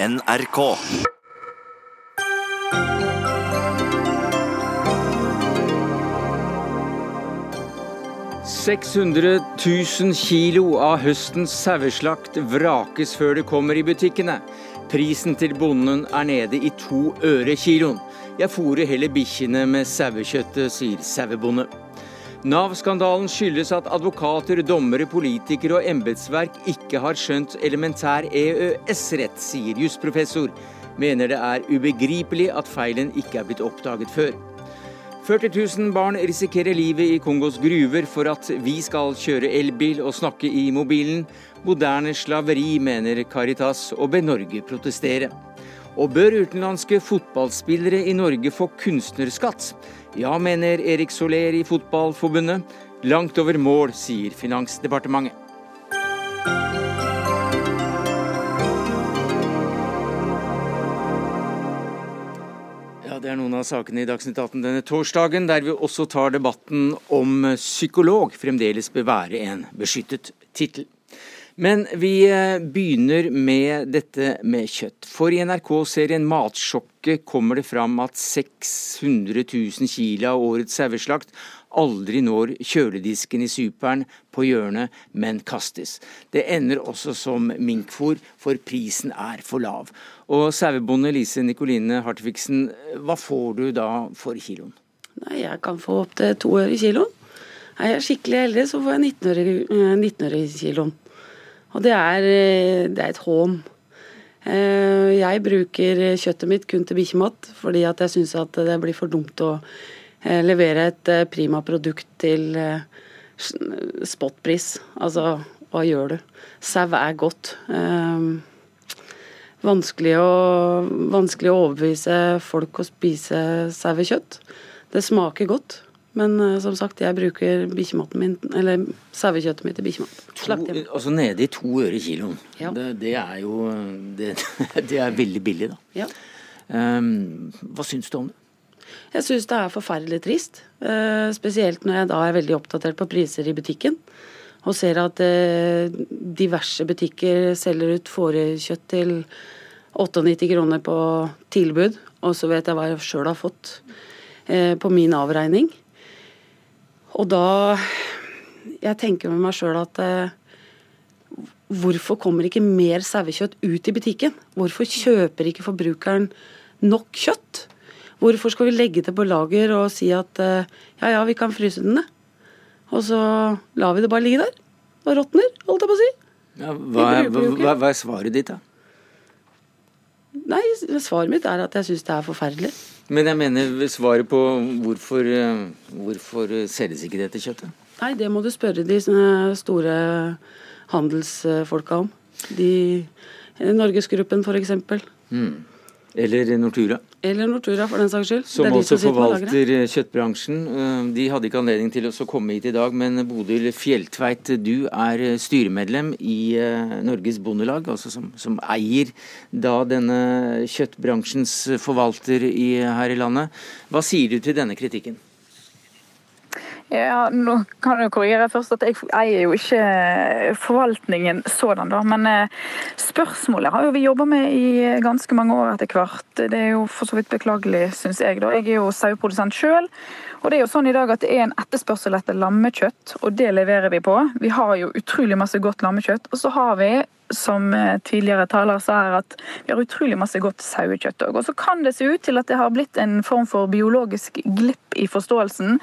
NRK. «600 000 kilo av høstens saueslakt vrakes før det kommer i butikkene. Prisen til bonden er nede i to øre kiloen. Jeg fôrer heller bikkjene med sauekjøttet, sier sauebonde. Nav-skandalen skyldes at advokater, dommere, politikere og embetsverk ikke har skjønt elementær EØS-rett, sier jusprofessor. Mener det er ubegripelig at feilen ikke er blitt oppdaget før. 40 000 barn risikerer livet i Kongos gruver for at vi skal kjøre elbil og snakke i mobilen. Moderne slaveri, mener Caritas, og ber Norge protestere. Og bør utenlandske fotballspillere i Norge få kunstnerskatt? Ja, mener Erik Soler i Fotballforbundet. Langt over mål, sier Finansdepartementet. Det er noen av sakene i Dagsnytt 18 denne torsdagen, der vi også tar debatten om psykolog fremdeles bør være en beskyttet tittel. Men vi eh, begynner med dette med kjøtt. For i NRK-serien Matsjokket kommer det fram at 600 000 kilo av årets saueslakt aldri når kjøledisken i superen på hjørnet, men kastes. Det ender også som minkfôr, for prisen er for lav. Og sauebonde Lise Nikoline Hartvigsen, hva får du da for kiloen? Nei, Jeg kan få opptil to øre kiloen. Er jeg skikkelig heldig, så får jeg 19 øre, 19 øre kiloen. Og det er, det er et hån. Jeg bruker kjøttet mitt kun til bikkjemat, fordi at jeg syns det blir for dumt å levere et prima produkt til spotpris. Altså, hva gjør du? Sau er godt. Vanskelig å, vanskelig å overbevise folk å spise sauekjøtt. Det smaker godt. Men som sagt, jeg bruker bikkjematen min, eller sauekjøttet mitt til bikkjemat. Altså nede i to øre kiloen. Ja. Det, det, er jo det, det, er veldig billig, da. Ja. Um, hva syns du om det? Jeg syns det er forferdelig trist. Uh, spesielt når jeg da er veldig oppdatert på priser i butikken. Og ser at uh, diverse butikker selger ut fårekjøtt til 98 kroner på tilbud. Og så vet jeg hva jeg sjøl har fått uh, på min avregning. Og da Jeg tenker med meg sjøl at eh, hvorfor kommer ikke mer sauekjøtt ut i butikken? Hvorfor kjøper ikke forbrukeren nok kjøtt? Hvorfor skal vi legge det på lager og si at eh, ja ja, vi kan fryse den ned? Og så lar vi det bare ligge der og råtner, holdt jeg på å si. Ja, hva, er, hva, hva er svaret ditt, da? Nei, svaret mitt er at jeg syns det er forferdelig. Men jeg mener svaret på hvorfor, hvorfor selges ikke dette kjøttet? Nei, det må du spørre de store handelsfolka om. De Norgesgruppen, f.eks. Mm. Eller Nortura. Eller Nortura, for den saks skyld. Som også forvalter kjøttbransjen. De hadde ikke anledning til å komme hit i dag, men Bodil Fjelltveit, du er styremedlem i Norges Bondelag, altså som, som eier da denne kjøttbransjens forvalter i, her i landet. Hva sier du til denne kritikken? Ja, nå kan du korrigere først at jeg eier jo ikke forvaltningen sådan, da. Men eh, spørsmålet har jo vi jobba med i ganske mange år etter hvert. Det er jo for så vidt beklagelig, syns jeg. da. Jeg er jo saueprodusent sjøl. Og det er jo sånn i dag at det er en etterspørsel etter lammekjøtt, og det leverer vi på. Vi har jo utrolig masse godt lammekjøtt. Og så har vi, som tidligere taler sa her, at vi har utrolig masse godt sauekjøtt òg. Og så kan det se ut til at det har blitt en form for biologisk glipp i forståelsen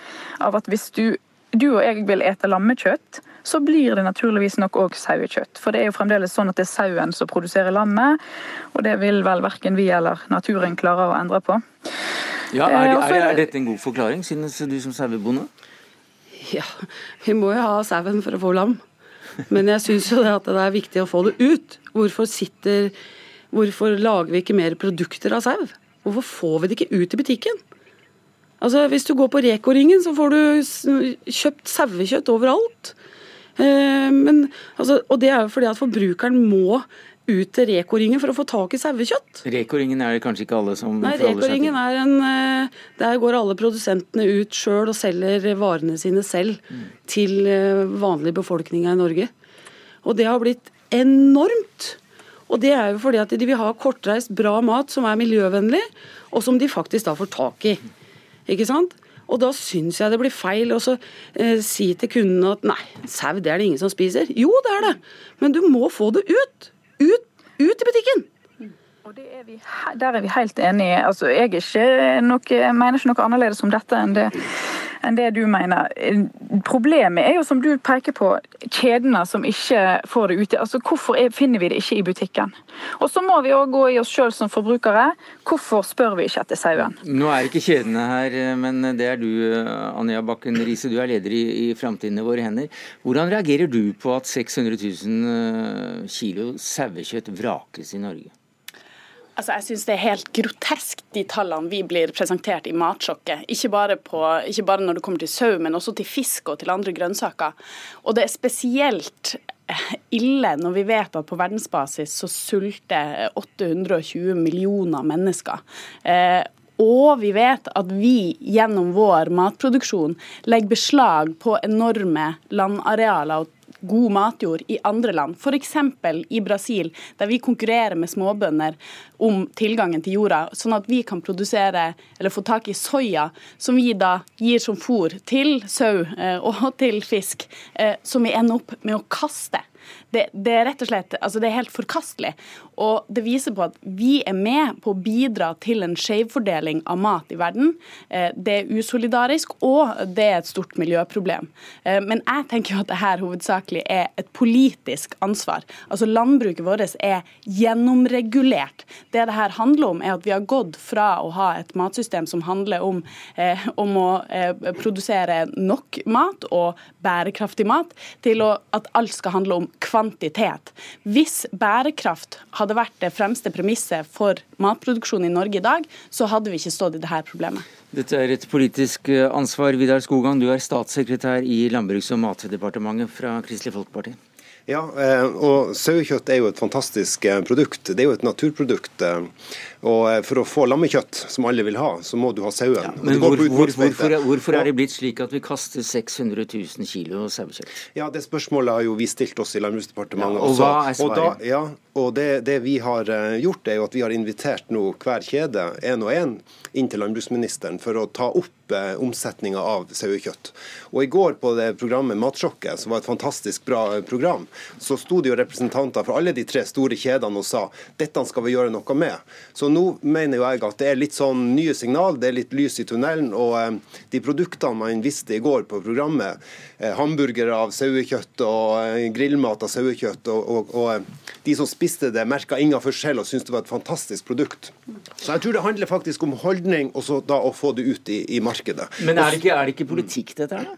av at hvis du, du og jeg vil ete lammekjøtt, så blir det naturligvis nok òg sauekjøtt. For det er jo fremdeles sånn at det er sauen som produserer lammet, og det vil vel verken vi eller naturen klare å endre på. Ja, er, er, er, dette en god forklaring, synes du som sauebonde? Ja, vi må jo ha sauen for å få lam. Men jeg syns jo det at det er viktig å få det ut. Hvorfor sitter Hvorfor lager vi ikke mer produkter av sau? Hvorfor får vi det ikke ut i butikken? Altså, Hvis du går på Reko-ringen, så får du kjøpt sauekjøtt overalt. Eh, men, altså, og det er jo fordi at forbrukeren må ut til Reko-ringen for å få tak i sauekjøtt. Reko-ringen er det kanskje ikke alle som Nei, forholder seg til? er en eh, Der går alle produsentene ut sjøl og selger varene sine selv mm. til vanlig befolkninga i Norge. Og det har blitt enormt. Og det er jo fordi at de vil ha kortreist, bra mat som er miljøvennlig, og som de faktisk da får tak i. Ikke sant? Og da syns jeg det blir feil å eh, si til kundene at nei, sau det er det ingen som spiser. Jo, det er det, men du må få det ut. Ut, ut i butikken. Er vi, Der er vi helt enige. Altså, jeg, noe, jeg, mener ikke noe annerledes om dette enn det, enn det, du mener. Problemet er jo, som du peker på, kjedene som ikke får det ute. Altså, hvorfor er, finner vi det ikke i butikken? Og så må vi òg gå i oss sjøl som forbrukere. Hvorfor spør vi ikke etter sauen? Nå er ikke kjedene her, men det er du, Anja Bakken Riise. Du er leder i, i Framtiden i våre hender. Hvordan reagerer du på at 600 000 eh, kilo sauekjøtt vrakes i Norge? Altså, jeg synes det er helt grotesk, de tallene vi blir presentert i Matsjokket. Ikke bare, på, ikke bare når det kommer til sau, men også til fisk og til andre grønnsaker. Og det er spesielt eh, ille når vi vet at på verdensbasis så sulter 820 millioner mennesker. Eh, og vi vet at vi gjennom vår matproduksjon legger beslag på enorme landarealer og god matjord i andre land, f.eks. i Brasil, der vi konkurrerer med småbønder om tilgangen til jorda, sånn at vi kan produsere eller få tak i soya, som vi da gir som fôr til sau eh, og til fisk, eh, som vi ender opp med å kaste. Det, det, er rett og slett, altså det er helt forkastelig. Og det viser på at vi er med på å bidra til en skjevfordeling av mat i verden. Eh, det er usolidarisk, og det er et stort miljøproblem. Eh, men jeg tenker jo at dette hovedsakelig er et politisk ansvar. Altså Landbruket vårt er gjennomregulert. Det dette handler om, er at vi har gått fra å ha et matsystem som handler om, eh, om å produsere nok mat og bærekraftig mat, til at alt skal handle om kvantitet. Hvis bærekraft hadde vært det fremste premisset for matproduksjon i Norge i dag, så hadde vi ikke stått i dette problemet. Dette er et politisk eh, ansvar. Vidar Skogan, du er statssekretær i Landbruks- og matdepartementet fra Kristelig Folkeparti. Ja, eh, og sauekjøtt er jo et fantastisk eh, produkt. Det er jo et naturprodukt. Og for å få lammekjøtt, som alle vil ha, så må du ha sauen. Ja, men hvor, hvor, hvorfor, hvorfor, er det blitt slik at vi kaster 600 000 kg sauekjøtt? Ja, Det spørsmålet har jo vi stilt oss i Landbruksdepartementet ja, og også. Hva er svaret? Og, da, ja, og det, det, vi har gjort, er jo at vi har invitert nå hver kjede, én og én, inn til landbruksministeren for å ta opp opp omsetninga av sauekjøtt. Og I går på det programmet Matsjokket, som var et fantastisk bra eh, program, så sto det jo representanter fra alle de tre store kjedene og sa dette skal vi gjøre noe med. Så nå mener jo jeg at det er litt sånn nye signal, det er litt lys i tunnelen. Og eh, de produktene man visste i går på programmet, eh, hamburgere av sauekjøtt og grillmat av sauekjøtt, og, og, og de som spiste det, merka ingen forskjell og syntes det var et fantastisk produkt. Så jeg tror det handler faktisk om holdning, og så da å få det ut i, i markedet. Men er det ikke, er det ikke politikk, dette her?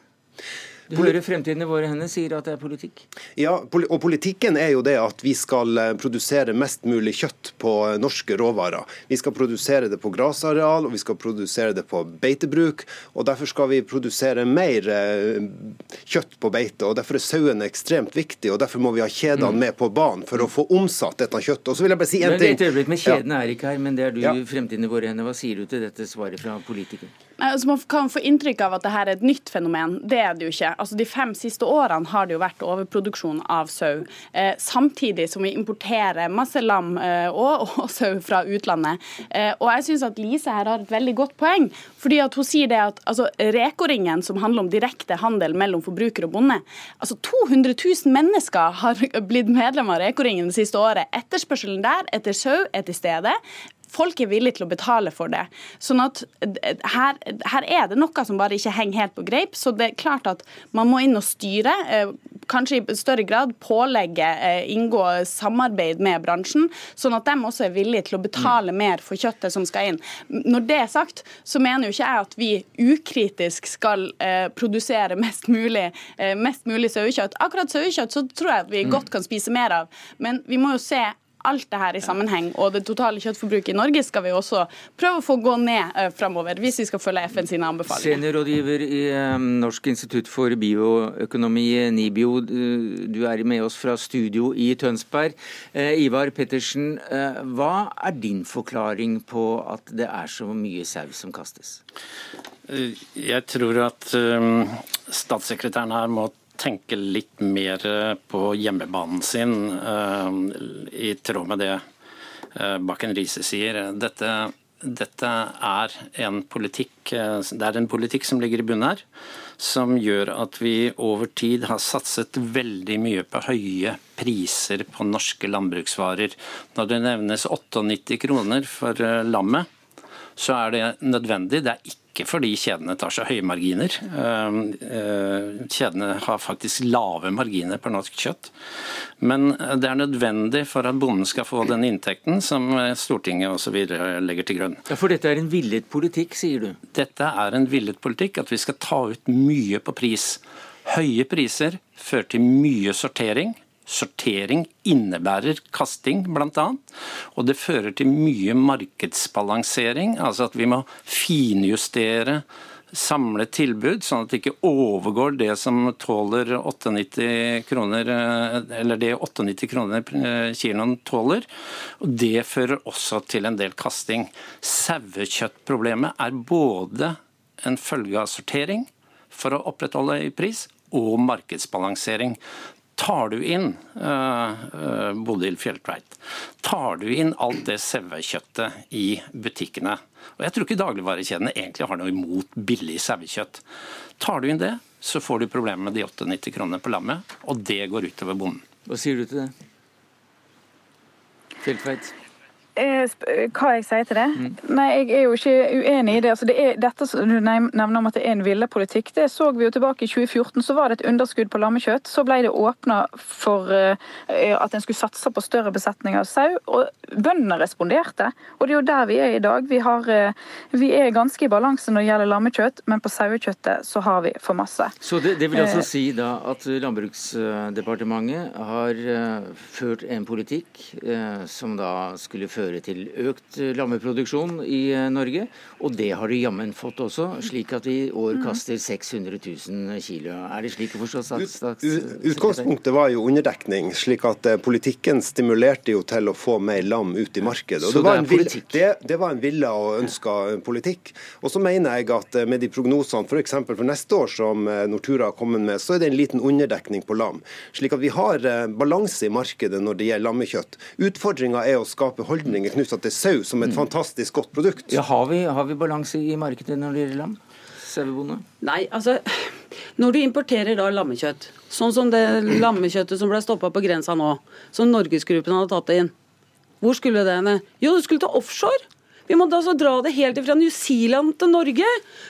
Du hører Fremtiden i våre hender sier at det er politikk? Ja, og politikken er jo det at vi skal eh, produsere mest mulig kjøtt på eh, norske råvarer. Vi skal produsere det på grasareal, og vi skal produsere det på beitebruk. og Derfor skal vi produsere mer eh, kjøtt på beite. og Derfor er sauene ekstremt viktig, og derfor må vi ha kjedene mm. med på banen for å få omsatt dette kjøttet. Og så vil jeg bare si en ting. Et øyeblikk, men Kjedene er ikke her, men det er du ja. Fremtiden i våre hender. Hva sier du til dette svaret fra politikeren? Altså man kan få inntrykk av at dette er et nytt fenomen. Det er det jo ikke. Altså De fem siste årene har det jo vært overproduksjon av sau. Eh, samtidig som vi importerer masse lam eh, og, og, sau fra utlandet. Eh, og jeg syns at Lise her har et veldig godt poeng. fordi at hun sier det at altså, Reko-ringen, som handler om direkte handel mellom forbruker og bonde altså 200 000 mennesker har blitt medlem av Reko-ringen det siste året. Etterspørselen der etter sau er til stede. Folk er villige til å betale for det. Sånn at her, her, er det noe som bare ikke henger helt på greip. Så det er klart at man må inn og styre. Eh, kanskje i større grad pålegge, eh, inngå samarbeid med bransjen, sånn at de også er villige til å betale mm. mer for kjøttet som skal inn. Når det er sagt, så mener jo ikke jeg at vi ukritisk skal eh, produsere mest mulig, mest mulig sauekjøtt. Akkurat sauekjøtt så tror jeg at vi mm. godt kan spise mer av, men vi må jo se alt det her i sammenheng. Og det totale kjøttforbruket i Norge skal vi også prøve å få gå ned uh, framover, hvis vi skal følge FN sine anbefalinger. Seniorrådgiver i um, Norsk institutt for bioøkonomi, NIBIO, du er med oss fra studio i Tønsberg. Uh, Ivar Pettersen, hva er din forklaring på at det er så mye sau som kastes? Jeg tror at statssekretæren her må tenke litt mer på hjemmebanen sin, i tråd med det Bakken Riise sier. Dette, dette er en politikk Det er en politikk som ligger i bunnen her, som gjør at vi over tid har satset veldig mye på høye priser på norske landbruksvarer. Når det nevnes 98 kroner for lammet, så er det nødvendig. Det er ikke fordi kjedene tar så høye marginer. Ehm, eh, kjedene har faktisk lave marginer på norsk kjøtt. Men det er nødvendig for at bonden skal få den inntekten som Stortinget osv. legger til grunn. Ja, For dette er en villet politikk, sier du? Dette er en villet politikk, at vi skal ta ut mye på pris. Høye priser fører til mye sortering. Sortering innebærer kasting, bl.a. Og det fører til mye markedsbalansering, altså at vi må finjustere samle tilbud, sånn at det ikke overgår det som tåler 98 kroner, eller det 98 kroner kiloen tåler. Og Det fører også til en del kasting. Sauekjøttproblemet er både en følge av sortering for å opprettholde pris, og markedsbalansering. Tar du inn uh, Bodil Fjelltveit, tar du inn alt det sauekjøttet i butikkene Og jeg tror ikke dagligvarekjedene egentlig har noe imot billig sauekjøtt. Tar du inn det, så får du problemer med de 98 kronene på lammet, og det går utover bonden. Hva sier du til det? Fjelltveit? Eh, hva jeg sier til det? Mm. Nei, Jeg er jo ikke uenig i det. Altså, det er, dette du nevner om at det er en villepolitikk, det så vi jo tilbake i 2014. Så var det et underskudd på lammekjøtt. Så ble det åpna for uh, at en skulle satse på større besetninger av sau. Og bøndene responderte. Og det er jo der vi er i dag. Vi, har, uh, vi er ganske i balanse når det gjelder lammekjøtt, men på sauekjøttet så har vi for masse. Så det, det vil altså si da at Landbruksdepartementet har ført en politikk som da skulle føre føre til økt eh, lammeproduksjon i eh, Norge. Og det har de jammen fått også, slik at vi i år mm. kaster 600 000 kilo. Er det slik å forstå? Utgangspunktet var jo underdekning, slik at eh, politikken stimulerte jo til å få mer lam ut i markedet. Og det, var en vill, det, det var en villa og ønska politikk. Og så mener jeg at med de prognosene f.eks. For, for neste år som Nortura har kommet med, så er det en liten underdekning på lam. Slik at vi har balanse i markedet når det gjelder lammekjøtt. Utfordringa er å skape holdning forventninger knytta til sau som et mm. fantastisk godt produkt. Ja, Har vi, har vi balanse i markedet når det gjelder lam? Sauebonde? Nei, altså når du importerer da lammekjøtt, sånn som det lammekjøttet som ble stoppa på grensa nå, som Norgesgruppen hadde tatt inn, hvor skulle det henne? Jo, det skulle til offshore. Vi måtte altså dra det helt fra New Zealand til Norge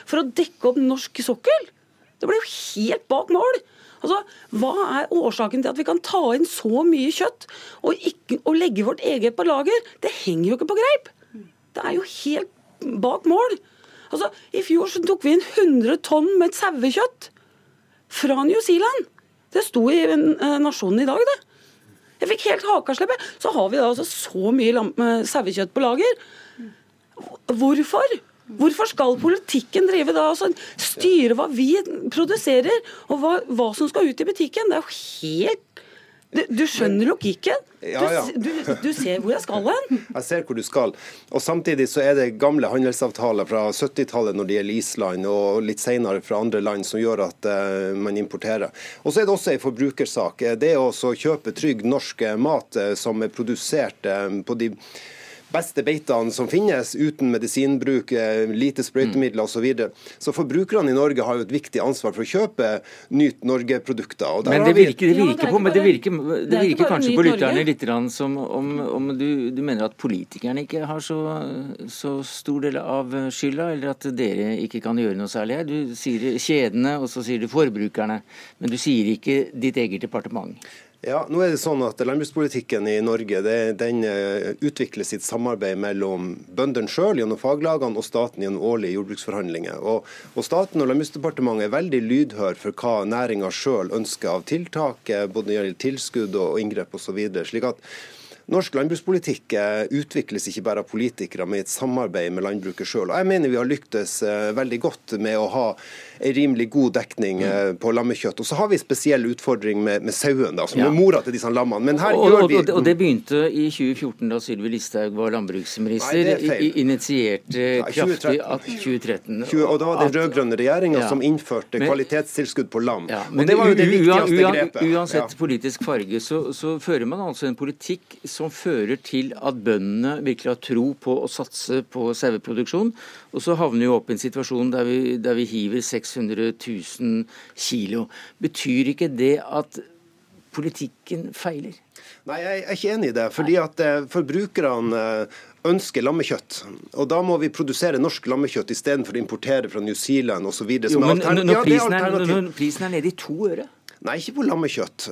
for å dekke opp norsk sokkel. Det ble jo helt bak mål. Altså, Hva er årsaken til at vi kan ta inn så mye kjøtt og, ikke, og legge vårt eget på lager? Det henger jo ikke på greip. Det er jo helt bak mål. Altså, I fjor så tok vi inn 100 tonn med sauekjøtt fra New Zealand. Det sto i uh, Nasjonen i dag, det. Jeg fikk helt hakaslepp. Så har vi da altså så mye uh, sauekjøtt på lager. Hvorfor? Hvorfor skal politikken drive da og styre hva vi produserer, og hva, hva, som skal ut i butikken? Det er jo helt du, du skjønner logikken? Ja, ja. Du, du, ser hvor jeg skal hen? Jeg ser hvor du skal. Og Samtidig så er det gamle handelsavtaler fra 70-tallet når det gjelder Island, og litt senere fra andre land, som gjør at uh, man importerer. Og Så er det også en forbrukersak. Det å kjøpe trygg norsk mat uh, som er produsert uh, på de beste beitene som finnes, uten medisinbruk, eh, lite sprøytemidler osv. Så, videre. så forbrukerne i Norge har jo et viktig ansvar for å kjøpe Nyt Norge-produkter. Men det virker, det virker, på, men det virker, det virker kanskje på lytterne litt som om, om du, du, mener at politikerne ikke har så, så, stor del av skylda, eller at dere ikke kan gjøre noe særlig her. Du sier kjedene, og så sier du forbrukerne. Men du sier ikke ditt eget departement. Ja, nå er det sånn at Landbrukspolitikken i Norge den eh, utvikler sitt samarbeid mellom bøndene sjøl gjennom faglagene og staten gjennom årlige jordbruksforhandlinger. Og, og Staten og Landbruksdepartementet er veldig lydhør for hva næringa sjøl ønsker av tiltak, eh, både når det gjelder tilskudd og, inngrep at Norsk landbrukspolitikk eh, utvikles ikke bare av politikere, men i et samarbeid med landbruket sjøl. Jeg mener vi har lyktes veldig godt med å ha en rimelig god dekning eh, på lammekjøtt. Og så har vi spesiell utfordring med, med sauen, da, som ja. er mora til disse lammene. Men her og, gjør vi... Og, og, det begynte i 2014, da Sylvi Listhaug var landbruksminister. Nei, initierte Nei, kraftig at 2013. 20, og da var det den rød-grønne regjeringa ja. som innførte kvalitetstilskudd på lam. Ja, men og det var jo det viktigste grepet. Uansett politisk farge, så, så fører man altså en politikk som fører til at bøndene virkelig har tro på å satse på saueproduksjon. Og så havner vi opp i en situasjon der vi, der vi hiver 600 000 kilo. Betyr ikke det at politikken feiler? Nei, jeg er ikke enig i det. fordi at eh, Forbrukerne eh, ønsker lammekjøtt. Og Da må vi produsere norsk lammekjøtt istedenfor å importere fra New Zealand osv. Når, når, når prisen er nede i to øre? Nei, ikke på lammekjøtt.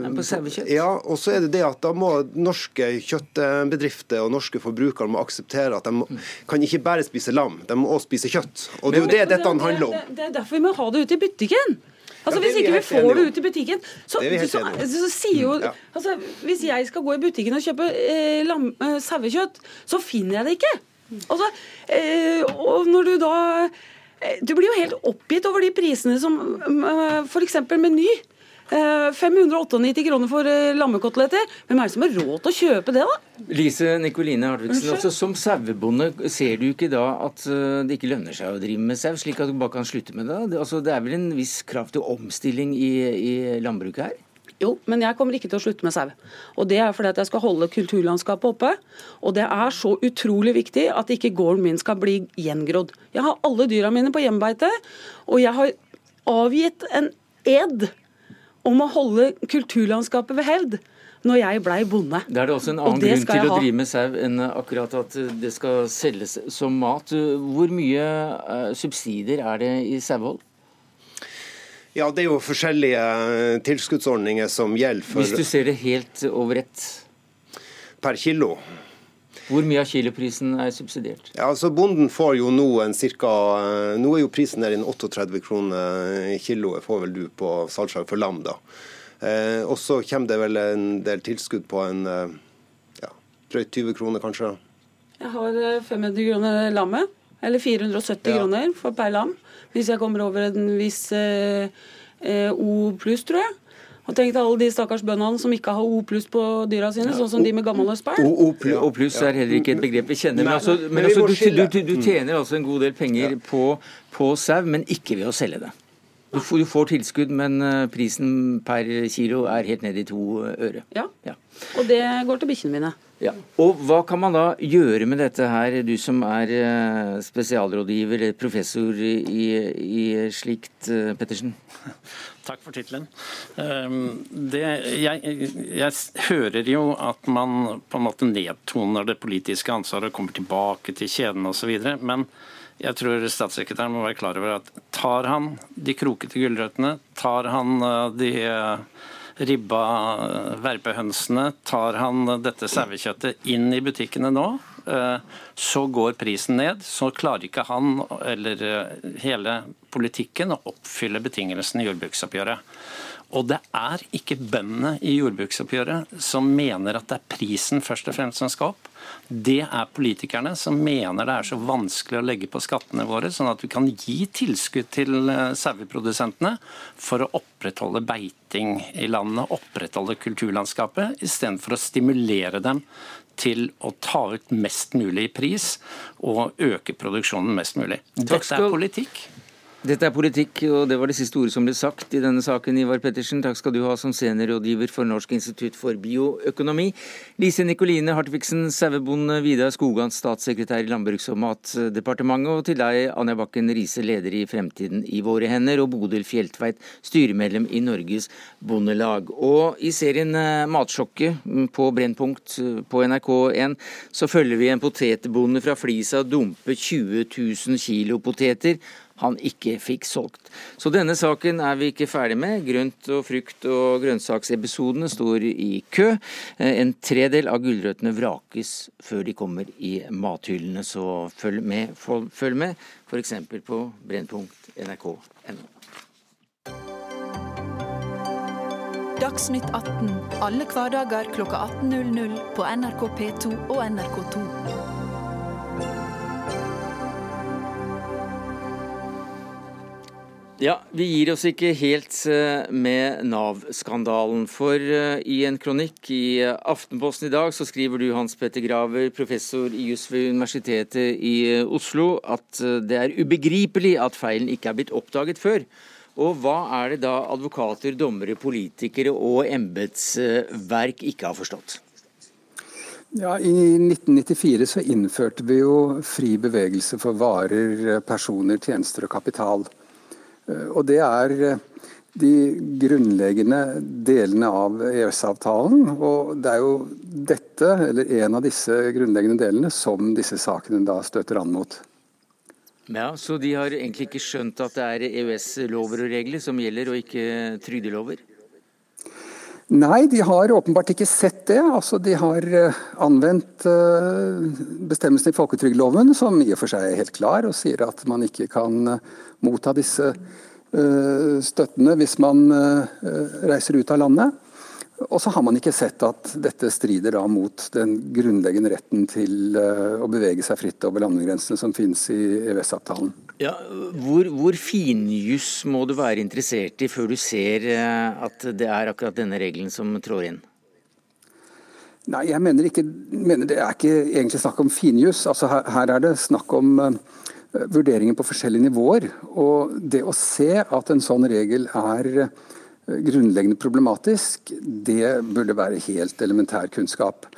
Men på sauekjøtt? Ja, og så er det det at da må norske kjøttbedrifter og norske forbrukere må akseptere at de kan ikke bare spise lam, de må også spise kjøtt. Og det er jo det dette handler om. Det, det er derfor vi må ha det ute i butikken. Altså, ja, hvis ikke vi får det ut i butikken, så, så, så, så sier jo ja. altså, Hvis jeg skal gå i butikken og kjøpe eh, lam, eh, sauekjøtt, så finner jeg det ikke. Altså, eh, og når du da du blir jo helt oppgitt over de prisene som eh, f.eks. Meny. 598 eh, kroner for eh, lammekoteletter. Hvem er det som har råd til å kjøpe det, da? Lise Nikoline Hartvigsen, altså, som sauebonde ser du ikke da at det ikke lønner seg å drive med sau, slik at du bare kan slutte med det? Altså, det er vel en viss krav til omstilling i, i landbruket her? Jo, men jeg kommer ikke til å slutte med sau. Og Det er fordi at jeg skal holde kulturlandskapet oppe. Og det er så utrolig viktig at ikke gården min skal bli gjengrodd. Jeg har alle dyra mine på hjemmebeite, og jeg har avgitt en ed om å holde kulturlandskapet ved hevd når jeg blei bonde. Da er det også en annen grunn til å drive med sau enn akkurat at det skal selges som mat. Hvor mye uh, subsidier er det i sauehold? Ja, Det er jo forskjellige eh, tilskuddsordninger som gjelder for Hvis du ser det helt over ett? Per kilo. Hvor mye av kiloprisen er subsidiert? Ja, altså Bonden får jo nå en cirka eh, Nå er jo prisen der innen 38 kroner kiloet, får vel du på salgslag for lam, da. Eh, og så kommer det vel en del tilskudd på en eh, ja, drøyt 20 kroner, kanskje. Jeg har 500 kroner lammet. Eller 470 ja. kroner for per lam. Hvis jeg kommer over en viss eh, eh O pluss, tror jeg. Og tenk deg alle de stakkars bøndene som ikke har O pluss på dyra sine, ja. sånn som de med gammel spær. O, o pluss er heller ikke et begrep vi kjenner. Men, altså, men altså, du, du, du, tjener altså en god del penger på, på sau, men ikke ved å selge det. Du får, du får, tilskudd, men eh, prisen per kilo er helt ned i to øre. Ja, ja. og det går til bikkjene mine. Ja. Og hva kan man da gjøre med dette her, du som er eh, spesialrådgiver eller professor i, i slikt, eh, Pettersen? Takk for tittelen. Ehm, jeg, jeg, hører jo at man på en måte nedtoner det politiske ansvaret og kommer tilbake til kjeden osv. Men jeg tror statssekretæren må være klar over at tar han de krokete gulrøttene, tar han eh, de ribba verpehønsene, tar han dette sauekjøttet inn i butikkene nå, eh, så går prisen ned. Så klarer ikke han eller eh, hele politikken å oppfylle betingelsene i jordbruksoppgjøret. Og det er ikke bøndene i jordbruksoppgjøret som mener at det er prisen først og fremst som skal opp. Det er politikerne som mener det er så vanskelig å legge på skattene våre, sånn at vi kan gi tilskudd til eh, saueprodusentene for å opprettholde beiting i landet, opprettholde kulturlandskapet, istedenfor å stimulere dem til å ta ut mest mulig pris og øke produksjonen mest mulig. Dette er politikk. Dette er politikk, og det var det siste ordet som ble sagt i denne saken. Ivar Pettersen, takk skal du ha som seniorrådgiver for Norsk institutt for bioøkonomi. Lise Nikoline Hartvigsen, sauebonde, Vidar Skogan, statssekretær i Landbruks- og matdepartementet, og til deg, Anja Bakken Riise, leder i Fremtiden i våre hender, og Bodil Fjeltveit, styremedlem i Norges Bondelag. Og i serien eh, Matsjokket på Brennpunkt eh, på NRK1 så følger vi en potetbonde fra Flisa dumpe 20 000 kilo poteter han ikke fikk solgt. Så denne saken er vi ikke ferdig med. Grønt og frukt og grønnsaksepisodene står i kø. Eh, en tredel av gulrøttene vrakes før de kommer i mathyllene, så følg med, følg med f.eks. på brennpunkt.nrk.no. Dagsnytt 18 alle hverdager kl 18.00 på NRK P2 og NRK2. Ja, Vi gir oss ikke helt eh, med Nav-skandalen. For eh, i en kronikk i eh, Aftenposten i dag så skriver du, Hans Petter Graver, professor i juss ved Universitetet i Oslo, at det er ubegripelig at feilen ikke er blitt oppdaget før. Og hva er det da advokater, dommere, politikere og embetsverk ikke har forstått? Ja, I 1994 så innførte vi jo fri bevegelse for varer, personer, tjenester og kapital. Eh, og det er eh, de grunnleggende delene av EØS-avtalen. Og det er jo dette, eller en av disse grunnleggende delene, som disse sakene da støter an mot. Ja, Så de har egentlig ikke skjønt at det er EØS-lover og regler som gjelder, og ikke trygdelover? Nei, de har åpenbart ikke sett det. Altså, de har eh, anvendt bestemmelsen i folketrygdloven, som i og for seg er helt klar, og sier at man ikke kan motta disse eh, støttene hvis man eh, reiser ut av landet. Og så har man ikke sett at dette strider mot den grunnleggende retten til eh, å bevege seg fritt over landegrensene som finnes i EØS-avtalen. Ja, hvor, hvor finjuss må du være interessert i før du ser at det er akkurat denne regelen som trår inn? Nei, jeg mener, ikke, mener Det er ikke egentlig snakk om finjuss. Altså her, her, er det snakk om vurderinger på forskjellige nivåer. Og det å se at en sånn regel er eh, grunnleggende problematisk, det burde være helt elementær kunnskap.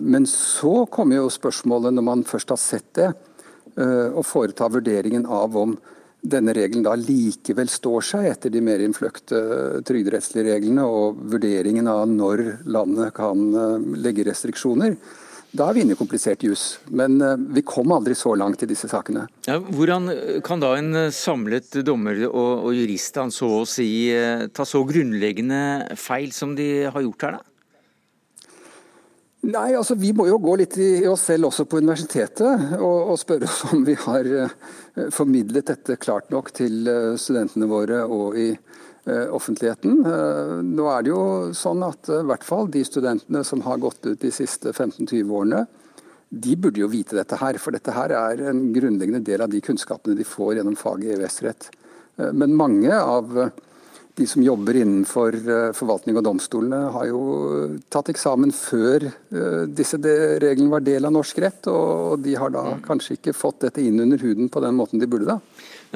Men så kommer jo spørsmålet, når man først har sett det, eh, å foreta vurderingen av om denne regelen da likevel står seg etter de mer innfløkte trygderettslige reglene, og vurderingen av når landet kan eh, legge restriksjoner. Da er vi inne i komplisert jus, Men vi kom aldri så langt i disse sakene. Ja, hvordan kan da en eh, samlet dommer og, og jurist så å si ta så grunnleggende feil som de har gjort her, da? Nei, altså Vi må jo gå litt i oss selv også på universitetet og, og spørre oss om vi har uh, formidlet dette klart nok til studentene våre og i Eh, offentligheten. Eh, nå er det jo sånn at eh, i hvert fall de studentene som har gått ut de siste 15-20 årene, de burde jo vite dette her. For dette her er en grunnleggende del av de kunnskapene de får gjennom faget EØS-rett. Men mange av de som jobber innenfor forvaltning og domstolene, har jo tatt eksamen før disse reglene var del av norsk rett, og de har da mm. kanskje ikke fått dette inn under huden på den måten de burde. da.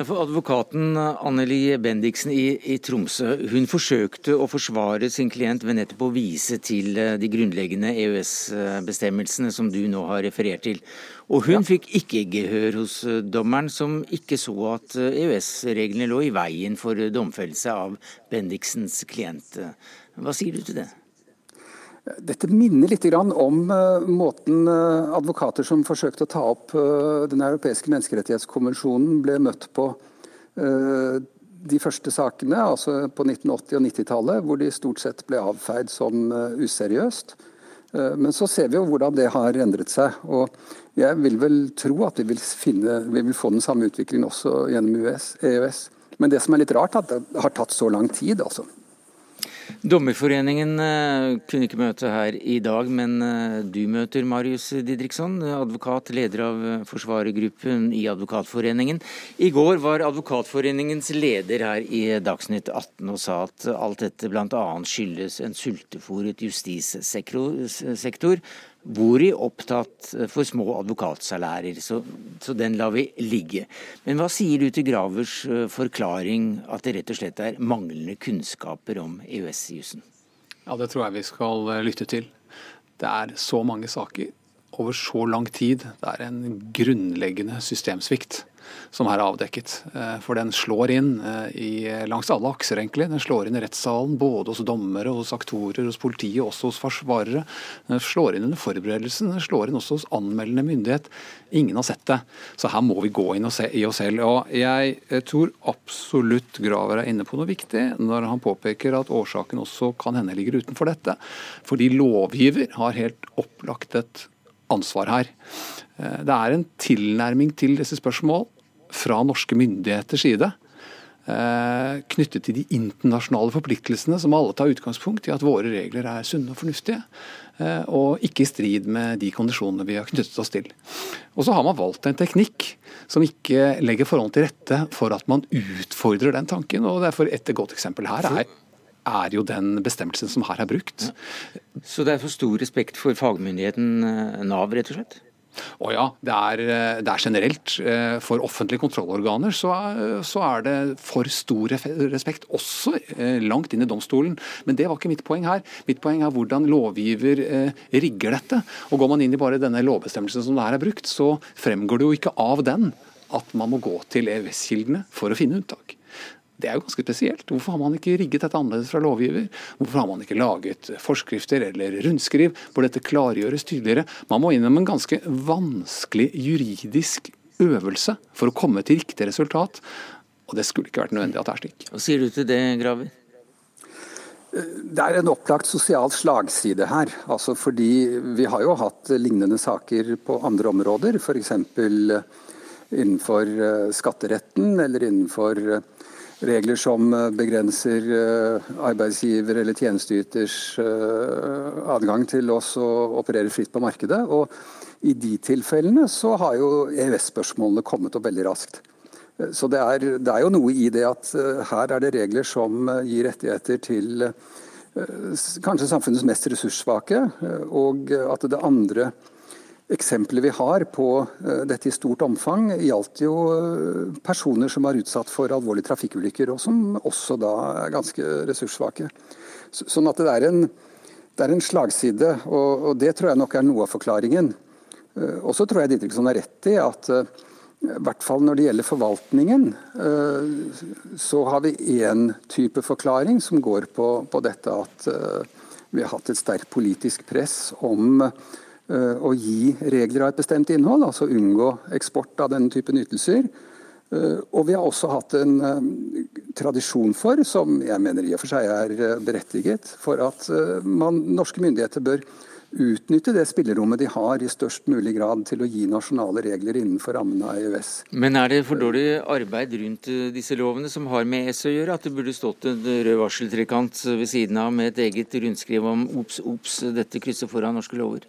For Advokaten Anneli Bendiksen i, i, Tromsø hun forsøkte å forsvare sin klient ved nettopp å vise til eh, de grunnleggende EØS-bestemmelsene som du nå har referert til. Og hun ja. fikk ikke gehør hos eh, dommeren, som ikke så at eh, EØS-reglene lå i veien for domfellelse av Bendiksens klient. Hva sier du til det? Dette minner litt om uh, måten uh, advokater som forsøkte å ta opp uh, Den europeiske menneskerettighetskonvensjonen, ble møtt på de første sakene, altså på 1980- og 90-tallet, hvor de stort sett ble avfeid som useriøst. Men så ser vi jo hvordan det har endret seg. og Jeg vil vel tro at vi vil, finne, vi vil få den samme utviklingen også gjennom EØS. Men det som er litt rart, er at det har tatt så lang tid. altså. Dommerforeningen eh, kunne ikke møte her i dag, men eh, du møter Marius Didriksson, advokat, leder av eh, forsvarergruppen i Advokatforeningen. I går var Advokatforeningens leder her i Dagsnytt 18 og sa at alt dette bl.a. skyldes en sultefòret justissektor Bori opptatt for små advokatsalærer, så, så, den lar vi ligge. Men hva sier du til Gravers eh, forklaring at det rett og slett er manglende kunnskaper om EØS-jussen? Ja, Det tror jeg vi skal eh, lytte til. Det er så mange saker over så lang tid. Det er en grunnleggende systemsvikt som her er avdekket. Eh, for den slår inn eh, i, langs alle akser, egentlig. Den slår inn i rettssalen, både hos dommere, hos aktorer, hos politiet, også hos forsvarere. Den slår inn under forberedelsen, den slår inn også hos anmeldende myndighet. Ingen har sett det. Så her må vi gå inn og se i oss selv. Og jeg tror absolutt Graver er inne på noe viktig når han påpeker at årsaken også kan hende ligger utenfor dette. Fordi lovgiver har helt opplagt et ansvar her. Eh, det er en tilnærming til disse spørsmål fra norske myndigheters side eh, knyttet til de internasjonale forpliktelsene som alle tar utgangspunkt i at våre regler er sunne og fornuftige. Eh, og ikke i strid med de kondisjonene vi har knyttet oss til. Og så har man valgt en teknikk som ikke legger forholdene til rette for at man utfordrer den tanken. og derfor Et godt eksempel her er, er jo den bestemmelsen som her er brukt. Så det er for stor respekt for fagmyndigheten eh, Nav, rett og slett? Å ja, det er, eh, det er, generelt. Eh, for offentlige kontrollorganer så er, så er, det for stor respekt, også eh, langt inn i domstolen. Men det var ikke mitt poeng her. Mitt poeng er hvordan lovgiver rigger dette. Og Går man inn i bare denne lovbestemmelsen som det her er brukt, så fremgår det jo ikke av den at man må gå til EØS-kildene for å finne unntak. Det er jo ganske spesielt. Hvorfor har man ikke rigget dette annerledes fra lovgiver? Hvorfor har man ikke laget forskrifter eller rundskriv hvor dette klargjøres tydeligere? Man må innom en ganske vanskelig juridisk øvelse for å komme til riktig resultat. Og det skulle ikke vært nødvendig at det er slik. Hva sier du til det, Graver? Det er en opplagt sosial slagside her. Altså fordi Vi har jo hatt lignende saker på andre områder, f.eks. innenfor eh, skatteretten eller innenfor eh, regler som eh, begrenser eh, arbeidsgiver eller tjenesteyters eh, adgang til oss å operere fritt på markedet. Og I de tilfellene så har jo EØS-spørsmålene kommet opp veldig raskt. Så det er, det er, jo noe i det at her er det regler som gir rettigheter til kanskje samfunnets mest ressurssvake, og at det andre Eksempelet vi har på uh, dette i stort omfang, gjaldt jo uh, personer som var utsatt for alvorlige trafikkulykker, og som også da er ganske ressurssvake. Sånn at det er en, det er en slagside, og, og, det tror jeg nok er noe av forklaringen. Uh, og så tror jeg Didriksson har rett i at i hvert fall når det gjelder forvaltningen, så har vi én type forklaring som går på, på dette at vi har hatt et sterkt politisk press om Eh, å gi regler av et bestemt innhold, altså unngå eksport av denne typen ytelser. Eh, og vi har også hatt en eh, tradisjon for, som jeg mener i og for seg er berettiget, for at man, norske myndigheter bør utnytte det spillerommet de har i størst mulig grad til å gi nasjonale regler innenfor rammene av EØS. Men er det for dårlig arbeid rundt disse lovene som har med ES å gjøre, at det burde stått en rød varseltrekant ved siden av med et eget rundskriv om ops, ops, dette krysser foran norske lover?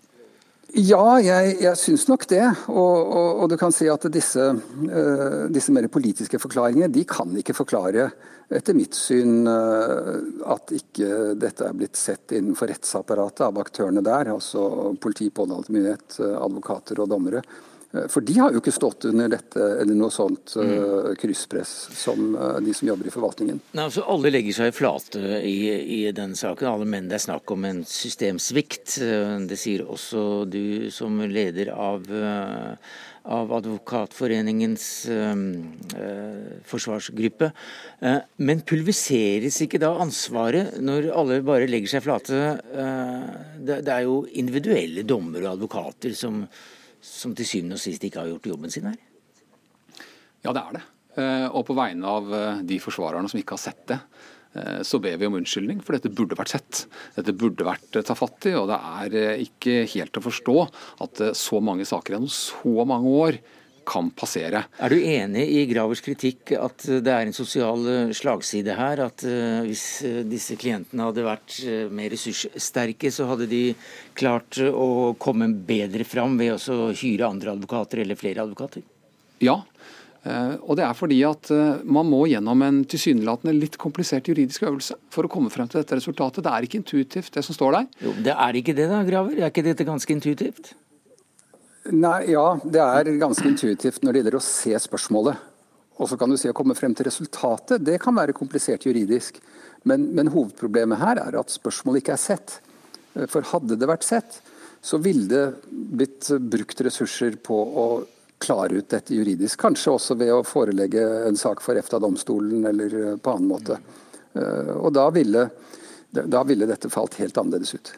Ja, jeg, jeg syns nok det. Og, og, og, du kan si at disse, uh, disse mer politiske forklaringene de kan ikke forklare, etter mitt syn, uh, at ikke dette er blitt sett innenfor rettsapparatet av aktørene der. Altså politi, påtalemyndighet, advokater og dommere. Eh, for de har jo ikke stått under dette eller noe sånt uh, krysspress som uh, de som jobber i forvaltningen. Nei, altså Alle legger seg flate i, i den saken, alle menn. Det er snakk om en systemsvikt. Det sier også du som leder av, uh, av Advokatforeningens forsvarsgruppe. men pulveriseres ikke da ansvaret når alle bare legger seg flate? Det, det er jo individuelle dommere og advokater som som til syvende og sist ikke har gjort jobben sin her? Ja, det er det. Eh, og på vegne av eh, de forsvarerne som ikke har sett det, eh, så ber vi om unnskyldning, for dette burde vært sett. Dette burde vært tatt fatt i, og det er ikke helt å forstå at så mange saker gjennom så mange år kan passere. Er du enig i Gravers kritikk at det er en sosial slagside her? At hvis disse klientene hadde vært mer ressurssterke, så hadde de klart å komme bedre fram ved å hyre andre advokater eller flere advokater? Ja, eh, og det er fordi at eh, man må gjennom en tilsynelatende litt komplisert juridisk øvelse for å komme frem til dette resultatet. Det er ikke intuitivt, det som står der. Jo, Det er ikke det da, Graver? Er ikke dette ganske intuitivt? Nei, Ja, det er ganske intuitivt når det gjelder å se spørsmålet. Og så kan du si å komme frem til resultatet. Det kan være komplisert juridisk. Men, men hovedproblemet her er at spørsmålet ikke er sett. For hadde det vært sett, så ville det blitt brukt ressurser på å klare ut dette juridisk. Kanskje også ved å forelegge en sak for EFTA-domstolen eller på annen måte. Eh, og da ville, da ville dette falt helt annerledes ut.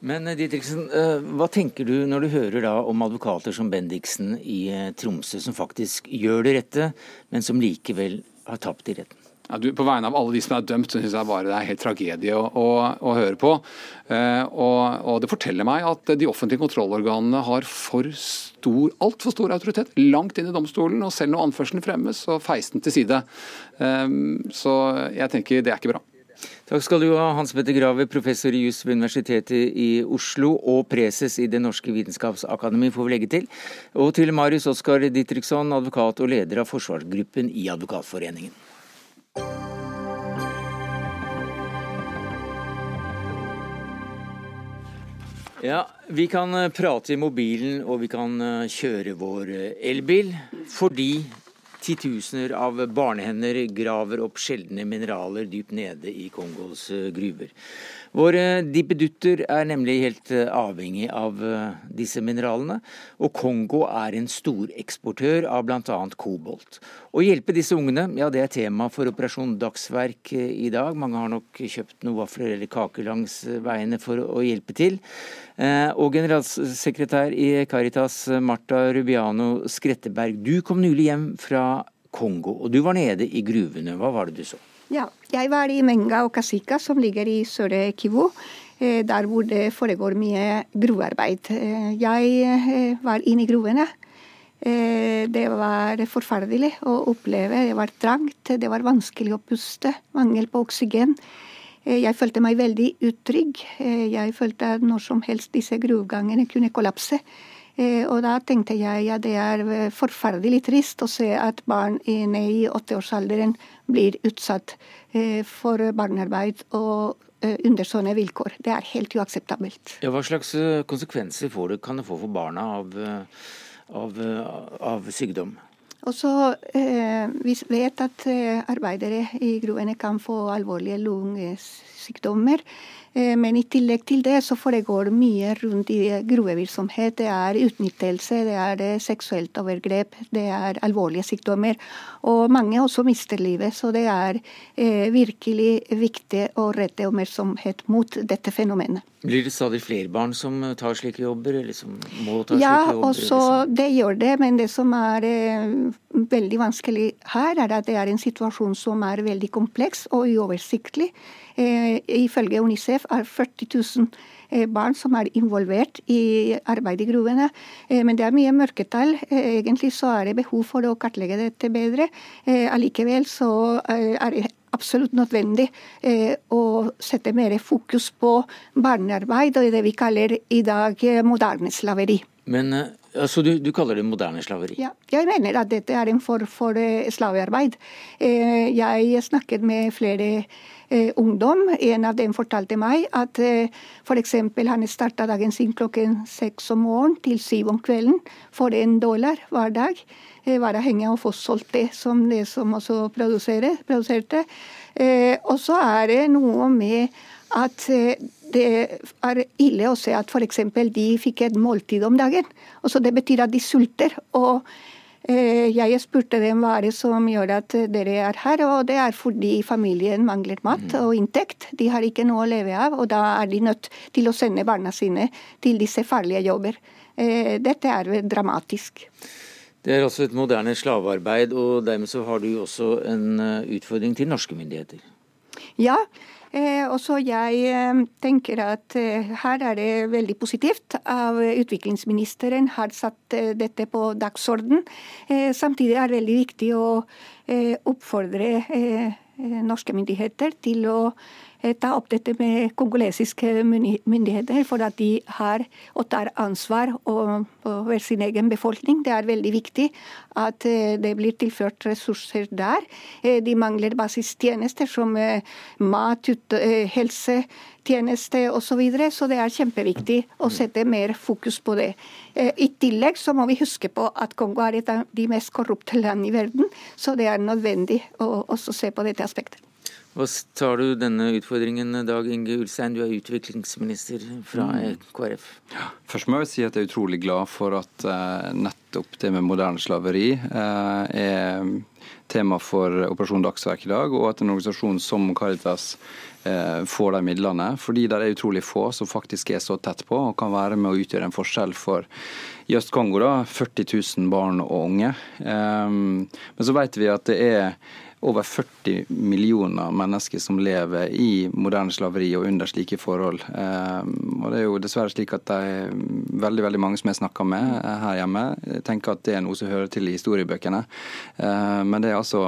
Men eh, Didriksen, eh, hva tenker du når du hører da om advokater som Bendiksen i Tromsø, som faktisk gjør det rette, men som likevel har tapt i retten? Ja, du, på vegne av alle de som er dømt, så syns jeg bare det er helt tragedie å, å, å høre på. Eh, og, og, det forteller meg at de offentlige kontrollorganene har for stor, altfor stor autoritet langt inn i domstolen. Og selv når anførselen fremmes, så feis den til side. Eh, så jeg tenker det er ikke bra. Takk skal du ha, Hans Petter Grave, professor i juss ved Universitetet i Oslo og preses i Det norske vitenskapsakademi, får vi legge til. Og til Marius Oskar Ditriksson, advokat og leder av forsvarsgruppen i Advokatforeningen. Ja, Vi kan prate i mobilen og vi kan kjøre vår elbil fordi Titusener av barnehender graver opp sjeldne mineraler dypt nede i Kongos gruver. Våre dippedutter er nemlig helt eh, avhengig av eh, disse mineralene, og Kongo er en storeksportør av bl.a. kobolt. Å hjelpe disse ungene, ja det er tema for Operasjon Dagsverk i dag. Mange har nok kjøpt noen vafler eller kaker langs veiene for å hjelpe til. Og generalsekretær i Caritas, Marta Rubiano Skretteberg, du kom nylig hjem fra Kongo, og du var nede i gruvene. Hva var det du så? Ja, jeg var i Menga og Kasika, som ligger i Sør-Kivu. Eh, der hvor det foregår mye gruvearbeid. Eh, jeg eh, var inne i gruvene. Det var forferdelig å oppleve. Det var trangt, det var vanskelig å puste. Mangel på oksygen. Jeg følte meg veldig utrygg. Jeg følte at når som helst disse gruvegangene kunne kollapse. Eh, og da tenkte jeg at det er eh, forferdelig trist å se at barn inne i åtteårsalderen blir utsatt eh, for barnearbeid og under sånne vilkår. Det er helt uakseptabelt. Ja, hva slags konsekvenser det, kan det få for barna av, av, av sykdom? Også, eh, vi vet at arbeidere i gruvene kan få alvorlige lungesykdommer. Eh, men i tillegg til det så foregår det mye rundt i gruvevirksomhet. Det er utnyttelse, det er det seksuelt overgrep, det er alvorlige sykdommer. Og mange også mister livet. Så det er eh, virkelig viktig å rette oppmerksomhet mot dette fenomenet. Blir det stadig flere barn som tar slike jobber, eller som må ta ja, slike jobber? Ja, også det gjør det. Men det som er eh, veldig vanskelig her, er at det er en situasjon som er veldig kompleks og uoversiktlig. Eh, ifølge Unicef er 40 000 eh, barn som er involvert i arbeid i gruvene. Eh, men det er mye mørketall. Egentlig så er det behov for å kartlegge dette bedre. Allikevel så er det absolutt nødvendig å sette mer fokus på barnearbeid og det vi kaller i dag moderne slaveri. Men altså, du, du, kaller det moderne slaveri? Ja, jeg mener at dette er en form for slavearbeid. Jeg snakket med flere eh, ungdom. En av dem fortalte meg at eh, f.eks. han starta dagen sin klokken seks om morgenen til syv om kvelden for en dollar hver dag. Eh, var avhengig av få solgt det som det som også produserte. Eh, og så er det noe med at eh, det er ille å se at f.eks. de fikk et måltid om dagen. Og så Det betyr at de sulter. og Eh, jeg spurte dem hva er det som gjør at dere er her, og det er fordi familien mangler mat mm. og inntekt. De har ikke noe å leve av, og da er de nødt til å sende barna sine til disse farlige jobber. Eh, dette er dramatisk. Det er altså et moderne slavearbeid, og dermed så har du også en eh, utfordring til norske myndigheter. Ja, Eh, også jeg eh, tenker at eh, her er det veldig positivt av utviklingsministeren har satt dette på dagsorden. Samtidig er det veldig viktig å oppfordre norske myndigheter til å ta opp dette med kongolesiske myndigheter, for at de har og tar ansvar over sin egen befolkning. Det er veldig viktig at eh, det blir tilført ressurser der. Eh, de mangler basistjenester som mat, helsetjeneste osv. Så, videre, så det er kjempeviktig å sette mer fokus på det. I tillegg så må vi huske på at Kongo er et av de mest korrupte land i verden, så det er nødvendig å også se på dette aspektet. Hva tar du denne utfordringen, Dag Inge Ulstein, du er utviklingsminister fra mm. KrF? Ja, først må jeg si at jeg er utrolig glad for at uh, nettopp det med moderne slaveri uh, er tema for Operasjon Dagsverk i dag, og at en organisasjon som Caritas får de midlene. Fordi det er utrolig få som faktisk er så tett på og kan være med å utgjøre en forskjell for i Øst-Kongo 40 000 barn og unge. Men så vet vi at det er over 40 millioner mennesker som lever i moderne slaveri og under slike forhold. Og Det er jo dessverre slik at er veldig veldig mange som jeg snakker med her hjemme, tenker at det er noe som hører til i historiebøkene. Men det er altså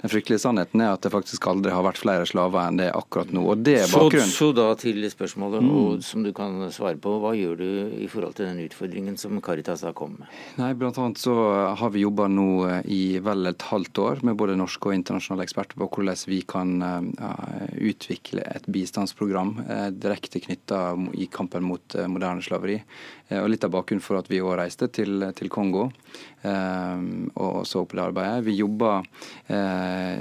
den fryktelige sannheten er at det faktisk aldri har vært flere slaver enn det akkurat nå. og det er bakgrunnen. Så, så da til spørsmålet mm. og, som du kan svare på. Hva gjør du i forhold til den utfordringen som Caritas har kommet med? Nei, blant annet så har vi jobba nå eh, i vel et halvt år med både norske og internasjonale eksperter på hvordan vi kan uh, utvikle et bistandsprogram uh, direkte knytta i kampen mot uh, moderne slaveri. og Litt av bakgrunnen for at vi òg reiste til, til Kongo og så på det arbeidet. Vi jobber Eh,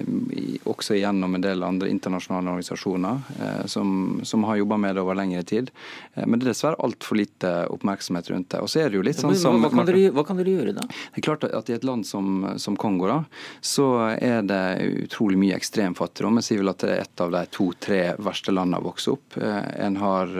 også gjennom en del andre internasjonale organisasjoner eh, som, som har jobba med det over lengre tid. Eh, men det er dessverre altfor lite oppmerksomhet rundt det. Og så er det jo litt sånn som... Hva kan, dere, hva kan dere gjøre da? Det er klart at I et land som, som Kongo da, så er det utrolig mye ekstrem fattigdom. Jeg sier vel at det er et av de to-tre verste landene å vokse opp. En har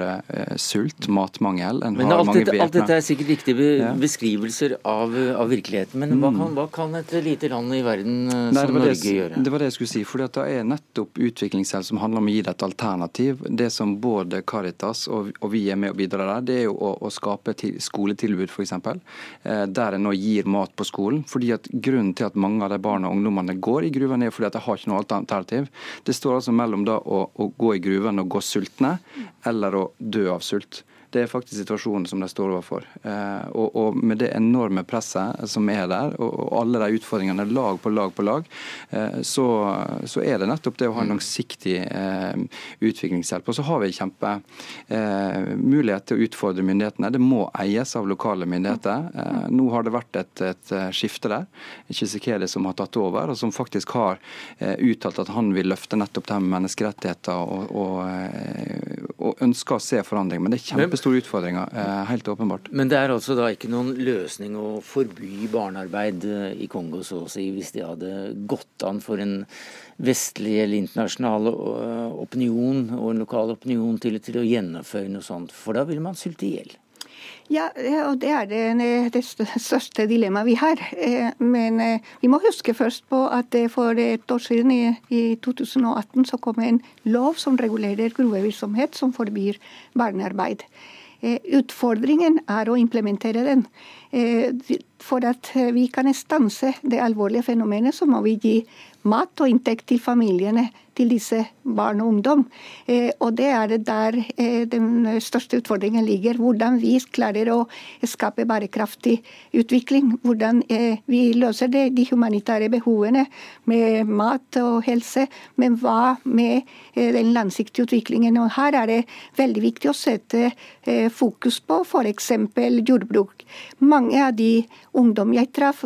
sult, matmangel. En men alt dette, alt, dette, er sikkert riktige beskrivelser av, av virkeligheten. Men hva mm. kan, hva kan, et lite land i verden Nei, som Norge det, gjøre? Det var det jeg skulle si. for Det er nettopp utviklingshjelp som handler om å gi det et alternativ. Det som både Caritas og, og vi er med og bidrar der, det er jo å, å skape til, skoletilbud f.eks. Eh, der en nå gir mat på skolen. fordi at Grunnen til at mange av de barna og ungdommene går i gruvene, er fordi at de har ikke noe alternativ. Det står altså mellom da å, å gå i gruven og gå sultne, eller å dø av sult. Det er faktisk situasjonen som de står overfor. Eh, og, og, med det enorme presset som er der, og, og alle de utfordringene lag på lag på lag, eh, så, så, er det nettopp det å ha en langsiktig eh, utviklingshjelp. Og så har vi kjempe eh, mulighet til å utfordre myndighetene. Det må eies av lokale myndigheter. Eh, nå har det vært et, et skifte der. Kisekeli som har tatt over, og som faktisk har uttalt at han vil løfte nettopp det med menneskerettigheter og, og, og, ønsker å se forandring. Men det er kjempe kjempestore utfordringer, eh, helt åpenbart. Men det er altså da ikke noen løsning å forby barnearbeid eh, i Kongo, så å si, hvis det hadde gått an for en vestlig eller internasjonal eh, opinion og en lokal opinion til, til å gjennomføre noe sånt, for da ville man sulte i hjel? Ja, og det er det, det største dilemmaet vi har. Men vi må huske først på at for et år siden, i 2018, så kom en lov som regulerer gruvevirksomhet, som forbyr barnearbeid. Utfordringen er å implementere den. For at vi kan stanse det alvorlige fenomenet, så må vi gi mat og inntekt til familiene til disse barn og ungdom. Eh, og det er der eh, den største utfordringen ligger. Hvordan vi klarer å skape bærekraftig utvikling. Hvordan eh, vi løser det, de humanitære behovene med mat og helse. Men hva med den langsiktige utviklingen? Og her er det veldig viktig å sette fokus på f.eks. jordbruk. Mange av de ungdom jeg traff,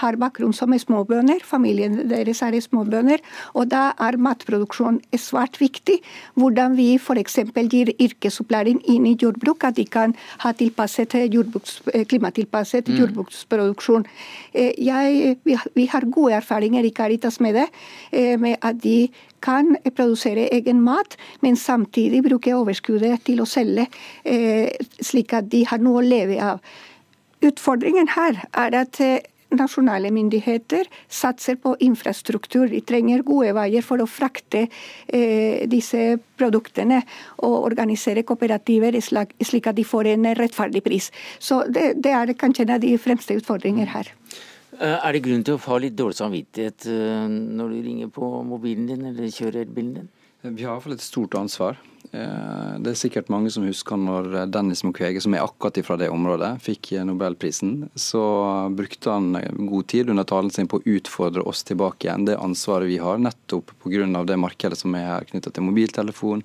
har bakgrunn som småbønder. Familien deres er småbønder. Og da er matproduksjon matproduksjon er svært viktig. Hvordan vi f.eks. gir yrkesopplæring inn i jordbruk, at de kan ha tilpasset jordbruks, eh, klimatilpasset mm. jordbruksproduksjon. Eh, jeg, vi har gode erfaringer i Caritas med det, eh, med at de kan produsere egen mat, men samtidig bruke overskuddet til å selge, slik at de har noe å leve av. Utfordringen her er at nasjonale myndigheter satser på infrastruktur. De trenger gode veier for å frakte eh, disse produktene og organisere kooperativer slik at de får en rettferdig pris. Så det, det er kanskje en av de fremste utfordringer her. Eh, er det grunn til å ha litt dårlig samvittighet eh, når du ringer på mobilen din eller kjører bilen din? Vi har iallfall et stort ansvar. Eh, det er sikkert mange som husker når Dennis Mukwege, som er akkurat fra det området, fikk nobelprisen. Så brukte han god tid under talen sin på å utfordre oss tilbake igjen. Det ansvaret vi har, nettopp pga. det markedet som er her knytta til mobiltelefon,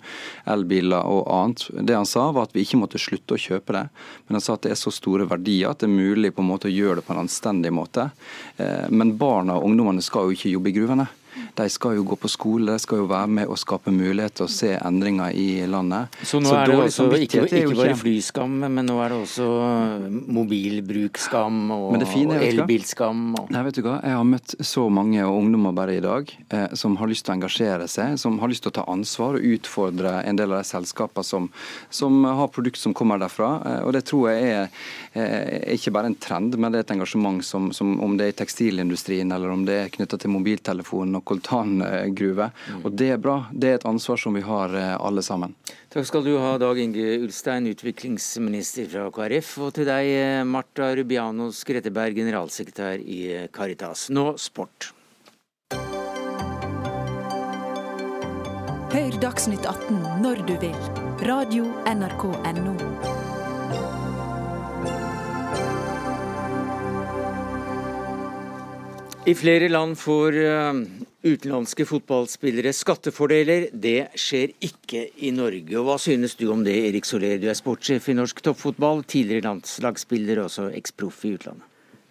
elbiler og annet. Det han sa, var at vi ikke måtte slutte å kjøpe det. Men han sa at det er så store verdier at det er mulig på en måte å gjøre det på en anstendig måte. Eh, men barna og ungdommene skal jo ikke jobbe i gruvene. De skal jo gå på skole, de skal jo være med og skape muligheter og se endringer i landet. Så nå så er det også ikke, ikke, bare flyskam, men nå er det også mobilbruksskam og, og elbilskam? Og... Nei, vet du hva. Jeg har møtt så mange ungdommer bare i dag eh, som har lyst til å engasjere seg, som har lyst til å ta ansvar og utfordre en del av de selskapene som, som har produkt som kommer derfra. Eh, og Det tror jeg er eh, ikke bare en trend, men det er et engasjement som, som om det er i tekstilindustrien eller om det er knytta til mobiltelefonen og koltangruve. Mm. Og Det er bra. Det er et ansvar som vi har eh, alle sammen. Takk skal du ha, Dag Inge Ulstein, utviklingsminister fra KrF. Og til deg, Marta Rubiano Skretteberg, generalsekretær i Caritas. Nå sport. Hør Dagsnytt 18 når du vil. Radio NRK Radio.nrk.no. I flere land får eh, utenlandske fotballspillere skattefordeler. Det skjer ikke i Norge. Og Hva synes du om det, Erik Soler? Du er sportssjef i norsk toppfotball, tidligere landslagsspiller og også eksproff i utlandet.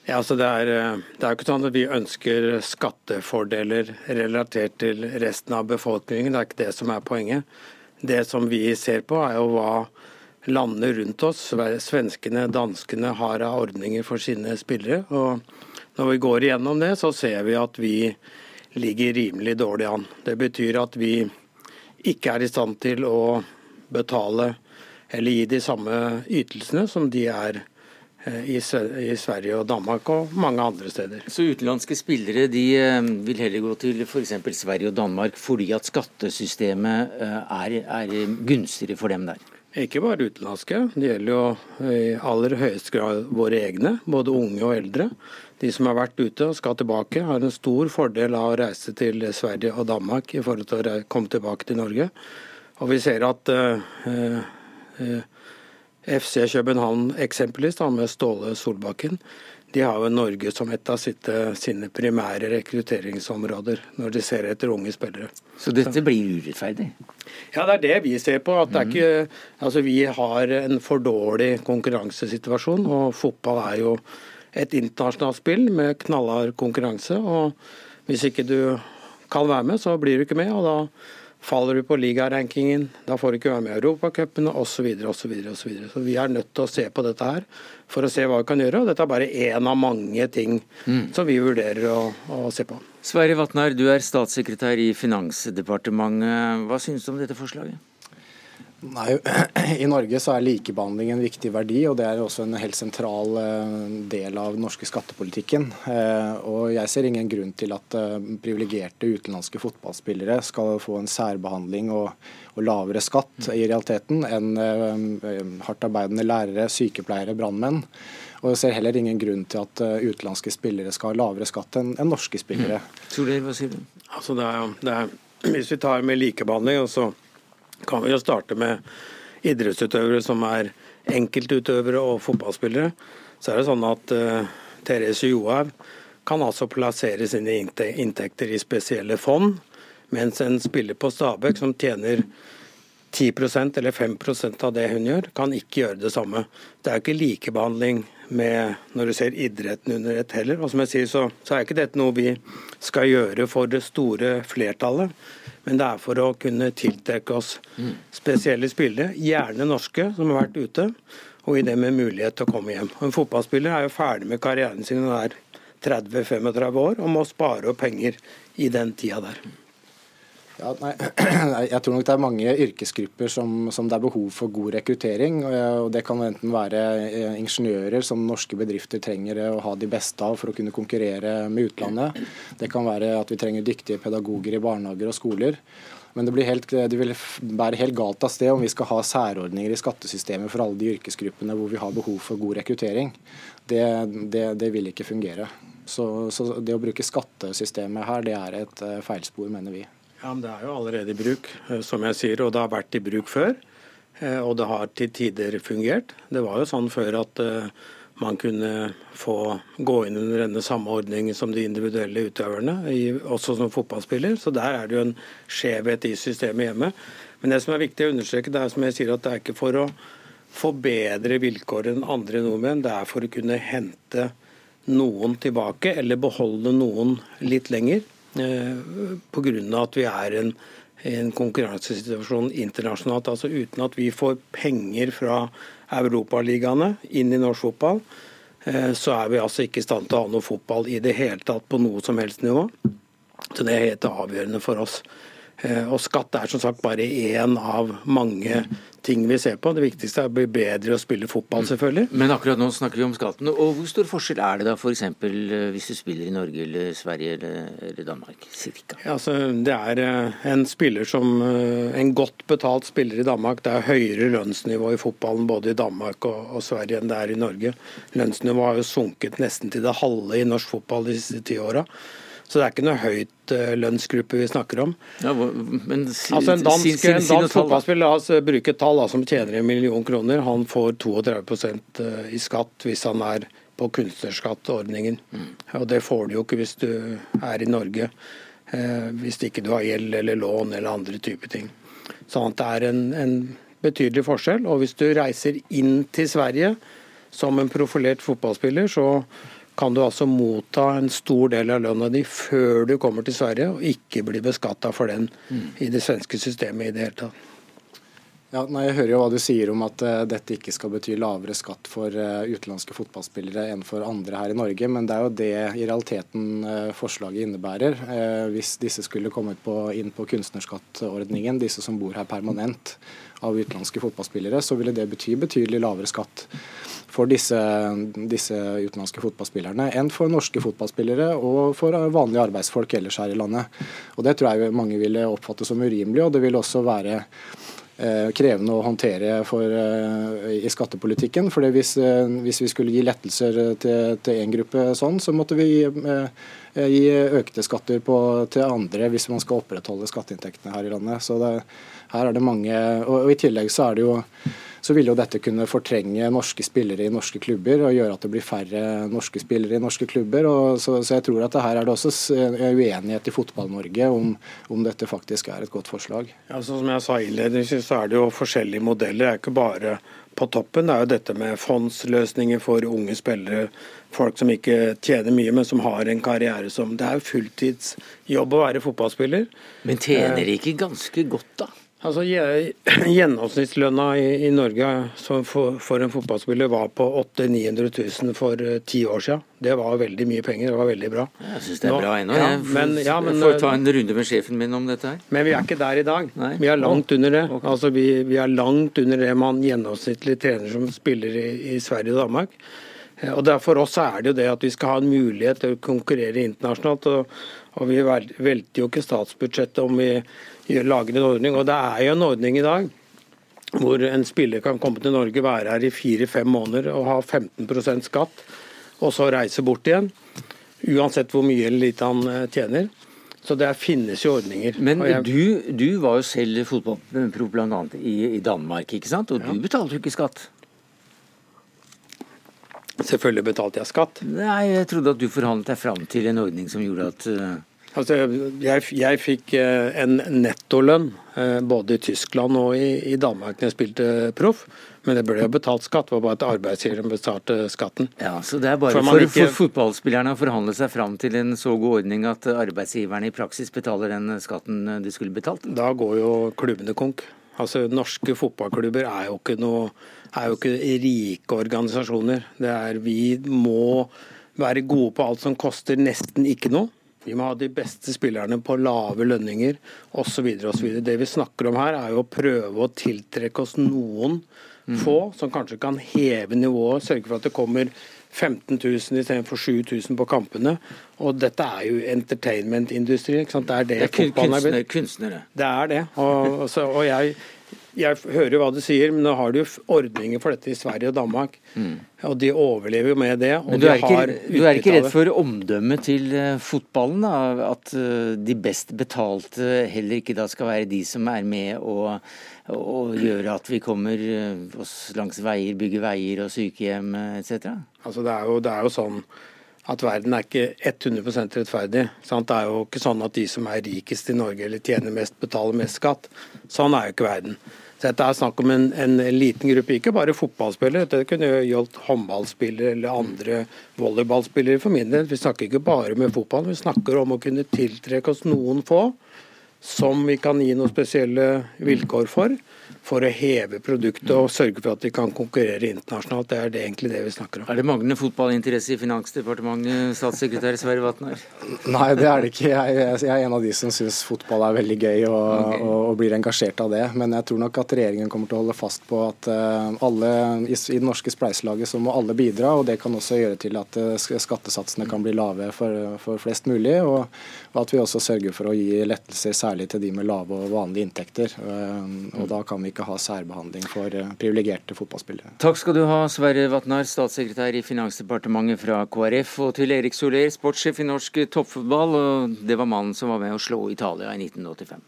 Ja, altså det, er, eh, det er jo ikke sånn at vi ønsker skattefordeler relatert til resten av befolkningen. Det er ikke det som er poenget. Det som vi ser på, er jo hva landene rundt oss, svenskene, danskene, har av ordninger for sine spillere. og når vi går igjennom det, så ser vi at vi ligger rimelig dårlig an. Det betyr at vi ikke er i stand til å betale eller gi de samme ytelsene som de er eh, i Sverige og Danmark og mange andre steder. Så utenlandske spillere de eh, vil heller gå til f.eks. Sverige og Danmark fordi at skattesystemet eh, er, er gunstigere for dem der? Ikke bare utenlandske. Det gjelder jo i aller høyeste grad våre egne, både unge og eldre. De som har vært ute og skal tilbake, har en stor fordel av å reise til Sverige og Danmark i forhold til å komme tilbake til Norge. Og vi ser at uh, uh, uh, FC København eksempelvis, da, med Ståle Solbakken, de har jo Norge som et av sitte, sine primære rekrutteringsområder når de ser etter unge spillere. Så dette blir urettferdig? Ja, det er det vi ser på. at mm. ikke, altså Vi har en for dårlig konkurransesituasjon, og fotball er jo et internasjonalt spill med knallhard konkurranse. og Hvis ikke du kan være med, så blir du ikke med. og da faller du på ligarankingen, da får du ikke være med i Europacupen osv. og Så, så vi er nødt til å se på dette her for å se hva vi kan gjøre. og Dette er bare én av mange ting mm. som vi vurderer å, å se på. Sverre Vatnar, du er statssekretær i Finansdepartementet. Hva synes du om dette forslaget? Nei, I Norge så er likebehandling en viktig verdi, og det er også en helt sentral eh, del av den norske skattepolitikken. Eh, og Jeg ser ingen grunn til at eh, privilegerte utenlandske fotballspillere skal få en særbehandling og, og lavere skatt i realiteten enn hardt arbeidende lærere, sykepleiere, brannmenn. Og jeg ser heller ingen grunn til at utenlandske spillere skal ha lavere skatt enn norske spillere. Mm. Tror hva sier du? Altså det er, det er, hvis vi tar med likebehandling, og så kan vi jo starte med idrettsutøvere som er enkeltutøvere og fotballspillere. Så er det sånn at uh, Therese Johaug kan altså plassere sine inntekter i spesielle fond, mens en spiller på Stabæk som tjener 10% eller 5% av det hun gjør, kan ikke gjøre det samme. Det er ikke likebehandling med når du ser idretten under ett heller. Og som jeg sier, så, så er ikke dette noe vi skal gjøre for det store flertallet. Men det er for å kunne tiltrekke oss spesielle spillere, gjerne norske, som har vært ute, og i det med mulighet til å komme hjem. En fotballspiller er jo ferdig med karrieren sin når han er 30-35 år, og må spare opp penger i den tida der. Ja, nei, jeg tror nok det er mange yrkesgrupper som, som, det er behov for god rekruttering. og Det kan enten være eh, ingeniører som norske bedrifter trenger å ha de beste av for å kunne konkurrere med utlandet. Det kan være at vi trenger dyktige pedagoger i barnehager og skoler. Men det, helt, det vil bære helt galt av sted om vi skal ha særordninger i skattesystemet for alle de yrkesgruppene hvor vi har behov for god rekruttering. Det, det, det vil ikke fungere. Så, så det å bruke skattesystemet her, det er et eh, feilspor, mener vi. Ja, men Det er jo allerede i bruk, eh, som jeg sier, og det har vært i bruk før. Eh, og det har til tider fungert. Det var jo sånn før at eh, man kunne få gå inn under denne samme ordningen som de individuelle utøverne, også som fotballspiller. Så der er det jo en skjevhet i systemet hjemme. Men det som er viktig å understreke, det er som jeg sier at det er ikke for å forbedre bedre vilkår enn andre nordmenn, det er for å kunne hente noen tilbake, eller beholde noen litt lenger. Eh, pga. at vi er en, en konkurransesituasjon internasjonalt. altså Uten at vi får penger fra europaligaene inn i norsk fotball, eh, så er vi altså ikke i stand til å ha noe fotball i det hele tatt på noe som helst nivå. Så det er helt avgjørende for oss. Eh, og skatt er som sagt bare én av mange ting vi ser på. Det viktigste er å bli bedre å spille fotball, selvfølgelig. Men akkurat nå snakker vi om skatten. Og hvor stor forskjell er det da f.eks. Eh, hvis du spiller i Norge eller Sverige eller, Danmark? Cirka? Ja, altså, det er eh, en spiller som En godt betalt spiller i Danmark. Det er høyere lønnsnivå i fotballen både i Danmark og, og Sverige enn det er i Norge. Lønnsnivået har jo sunket nesten til det halve i norsk fotball de siste ti åra. Så det er ikke noe høyt uh, lønnsgruppe vi snakker om. Ja, men altså En dansk, si, si, en dansk fotballspiller, la oss bruke et tall som tjener en million kroner. Han får 32 eh, i skatt hvis han er på kunstnerskattordningen. Mm. Og det får du jo ikke hvis du er i Norge. Eh, hvis ikke du har gjeld eller lån eller andre typer ting. Sånn at det er en, en betydelig forskjell. Og hvis du reiser inn til Sverige som en profilert fotballspiller, så kan du altså motta en stor del av lønna di før du kommer til Sverige, og ikke bli beskatta for den i det svenske systemet i det hele tatt. Ja, nei, Jeg hører jo hva du sier om at uh, dette ikke skal bety lavere skatt for uh, utenlandske fotballspillere enn for andre her i Norge, men det er jo det i realiteten uh, forslaget innebærer. hvis disse skulle kommet på, inn på kunstnerskattordningen, disse som bor her permanent av utenlandske fotballspillere, så ville det bety betydelig lavere skatt for disse, disse, utenlandske fotballspillerne enn for norske fotballspillere og for vanlige arbeidsfolk ellers her i landet. Og Det tror jeg mange ville oppfatte som urimelig, og det vil også være eh, krevende å håndtere for, eh, i skattepolitikken. for hvis, eh, hvis, vi skulle gi lettelser til én gruppe sånn, så måtte vi gi økte skatter på, til andre hvis man skal opprettholde skatteinntektene her i landet. Så det, her er det mange, og, og I tillegg så er det jo så vil jo dette kunne fortrenge norske spillere i norske klubber og gjøre at det blir færre norske spillere i norske klubber. Så, så, jeg tror at her er det også uenighet i Fotball-Norge om, om, dette faktisk er et godt forslag. Ja, så som jeg sa innledningsvis, så er det jo forskjellige modeller. Det er ikke bare på toppen. Det er jo dette med fondsløsninger for unge spillere. Folk som ikke tjener mye, men som har en karriere som Det er jo fulltidsjobb å være fotballspiller. Men tjener de ikke ganske godt, da? Altså, Gjennomsnittslønna i, i Norge for, for, en fotballspiller var på 800 900 000 for uh, ti år siden. Det var veldig mye penger. Det var veldig bra. Jeg syns det er Nå, bra ennå. Ja, men, ja, jeg får ta en runde med sjefen min om dette her. Men vi er ikke der i dag. Nei. Vi er langt under det. Altså, vi, vi, er langt under det man gjennomsnittlig trener som spiller i, i Sverige og Danmark. Eh, og der For oss er det jo det at vi skal ha en mulighet til å konkurrere internasjonalt. og, og Vi velter jo ikke statsbudsjettet om vi lager en ordning. Og det er jo en ordning i dag hvor en spiller kan komme til Norge, være her i fire-fem måneder og ha 15% skatt, og så reise bort igjen. Uansett hvor mye eller lite han eh, tjener. Så det finnes jo ordninger. Men jeg... du, du, var jo selv fotballpro bl.a. I, i Danmark, ikke sant? Og ja. du betalte jo ikke skatt? Selvfølgelig betalte jeg skatt. Nei, Jeg trodde at du forhandlet deg fram til en ordning som gjorde at uh... Altså, jeg, jeg, fikk eh, en nettolønn eh, både i Tyskland og i, i Danmark når jeg spilte proff. Men det ble jo betalt skatt, det var bare at arbeidsgiveren betalte skatten. Ja, Så det er bare for, for, ikke... for fotballspillerne å forhandle seg fram til en så god ordning at arbeidsgiverne i praksis betaler den skatten de skulle betalt? Da går jo klubbene konk. Altså, Norske fotballklubber er jo ikke, noe, er jo ikke rike organisasjoner. Det er, vi må være gode på alt som koster nesten ikke noe. Vi må ha de beste spillerne på lave lønninger osv. Det vi snakker om her, er jo å prøve å tiltrekke oss noen mm. få som kanskje kan heve nivået, sørge for at det kommer 15 000 istedenfor 7000 på kampene. Og dette er jo entertainment-industri. Det er det, det er fotballen er blitt. Kunstnere. Det er det. Og, og, så, og jeg jeg hører jo hva du sier, men nå har du ordninger for dette i Sverige og Danmark. Mm. Og de overlever jo med det. men du er, ikke, du er ikke redd for omdømmet til uh, fotballen? Da? At uh, de best betalte heller ikke da skal være de som er med og, og gjøre at vi kommer uh, oss langs veier, bygger veier og sykehjem etc.? Altså det er, jo, det er jo sånn at verden er ikke 100 rettferdig. Sant? Det er jo ikke sånn at de som er rikest i Norge eller tjener mest, betaler mest skatt. Sånn er jo ikke verden. Så dette er snakk om en, en, liten gruppe, ikke bare fotballspillere. Dette kunne jo gjeldt håndballspillere eller andre volleyballspillere for min del. Vi snakker ikke bare med fotball, vi snakker om å kunne tiltrekke oss noen få som vi kan gi noen spesielle vilkår for for å heve produktet og sørge for at de kan konkurrere internasjonalt. Det er det egentlig det vi snakker om. Er det manglende fotballinteresse i Finansdepartementet, statssekretær Sverre Vatnar? Nei, det er det ikke. Jeg, jeg, er en av de som syns fotball er veldig gøy og, okay. og, og, blir engasjert av det. Men jeg tror nok at regjeringen kommer til å holde fast på at uh, alle i, i, det norske spleiselaget så må alle bidra. og Det kan også gjøre til at uh, skattesatsene kan bli lave for, for flest mulig. Og, og, at vi også sørger for å gi lettelser særlig til de med lave og vanlige inntekter. Uh, og da kan vi ikke ikke ha særbehandling for eh, privilegerte fotballspillere. Takk skal du ha, Sverre Vatnar, statssekretær i Finansdepartementet fra KrF, og til Erik Soler, sportssjef i norsk toppfotball. og Det var mannen som var med å slå Italia i 1985.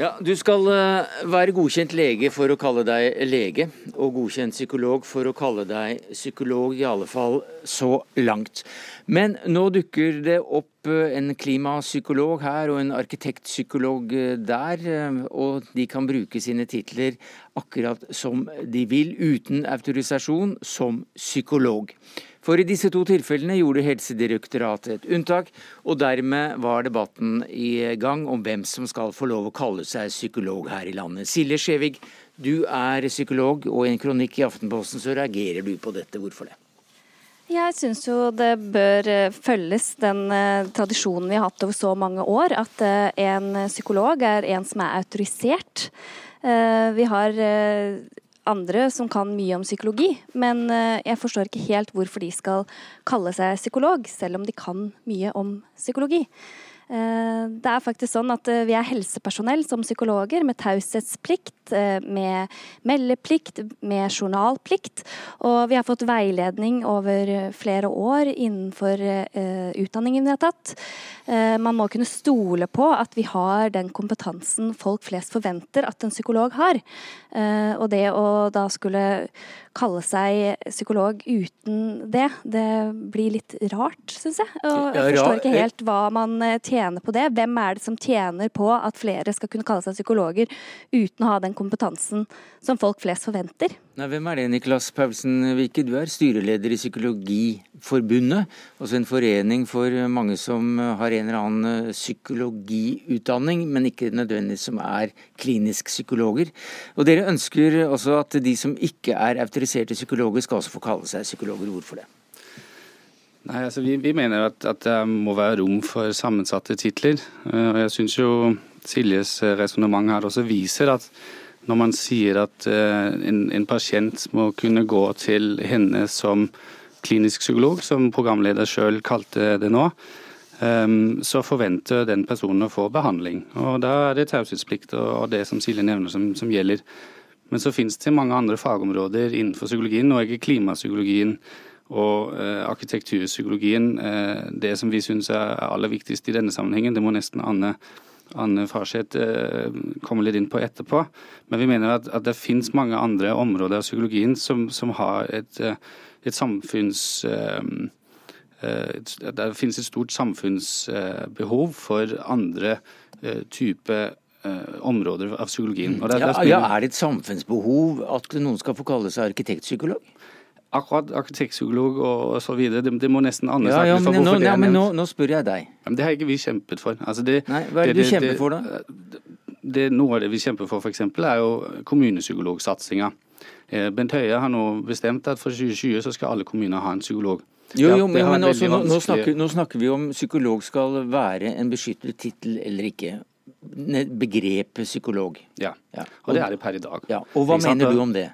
Ja, Du skal eh, være godkjent lege for å kalle deg lege, og godkjent psykolog for å kalle deg psykolog, i alle fall så langt. Men nå dukker det opp eh, en klimapsykolog her og en arkitektpsykolog eh, der, og de kan bruke sine titler akkurat som de vil, uten autorisasjon som psykolog. For i disse to tilfellene gjorde Helsedirektoratet et unntak, og dermed var debatten i gang om hvem som skal få lov å kalle seg psykolog her i landet. Silje Skjevig, du er psykolog, og i en kronikk i Aftenposten så reagerer du på dette. Hvorfor det? Jeg syns jo det bør eh, følges den eh, tradisjonen vi har hatt over så mange år, at eh, en psykolog er en som er autorisert. Vi har andre som kan mye om psykologi, men eh, jeg forstår ikke helt hvorfor de skal kalle seg psykolog, selv om de kan mye om psykologi. Eh, det er faktisk sånn at eh, vi er helsepersonell som psykologer med taushetsplikt, med meldeplikt, med journalplikt. Og vi har fått veiledning over flere år innenfor utdanningen vi har tatt. Man må kunne stole på at vi har den kompetansen folk flest forventer at en psykolog har. Og det å da skulle kalle seg psykolog uten det, det blir litt rart, syns jeg. Og jeg forstår ikke helt hva man eh, tjener på det. Hvem er det som tjener på at flere skal kunne kalle seg psykologer uten å ha den kompetansen som folk flest forventer? Nei, hvem er det, Niklas Paulsen Vike? Du er styreleder i Psykologiforbundet, altså en forening for mange som har en eller annen psykologiutdanning, men ikke nødvendigvis som er klinisk psykologer. Og dere ønsker også at de som ikke er autoriserte psykologer, skal også få kalle seg psykologer. Hvorfor det? Nei, altså vi, vi mener at, at, det må være rom for sammensatte titler. Eh, og jeg syns jo Siljes resonnement her også viser at når man sier at eh, en, en, pasient må kunne gå til henne som klinisk psykolog, som programleder sjøl kalte det nå, ehm, så forventer den personen å få behandling. Og Da er det taushetsplikt og det som Silje nevner som, som gjelder. Men så finnes det mange andre fagområder innenfor psykologien. Nå er ikke klimapsykologien og eh, arkitekturpsykologien eh, det som vi syns er aller viktigst i denne sammenhengen. Det må nesten Anne Anne Farseth eh, kommer litt inn på etterpå. Men vi mener at, at det finnes mange andre områder av psykologien som, som har et, eh, et samfunns... et, det finnes et stort samfunnsbehov for andre type områder av psykologien. Det, ja, ja, Er det et samfunnsbehov at noen skal få kalle seg arkitektpsykolog? Akkurat arkitektpsykolog og så videre, det, det må nesten andre ja, ja, men, nå, ja, men nå, nå, spør jeg deg. Men det har ikke vi kjempet for. Altså det, Nei, Hva er det, det du kjemper for, da? Det, noe av det vi kjemper for, f.eks., er jo kommunepsykologsatsinga. Eh, Bent Høie har nå bestemt at for 2020 så skal alle kommuner ha en psykolog. Jo, jo, men, men også, nå, nå, snakker, nå, snakker, vi om psykolog skal være en beskyttet tittel eller ikke. Begrepet psykolog. Ja, ja. og det er det per i dag. Ja. Og hva mener du om det?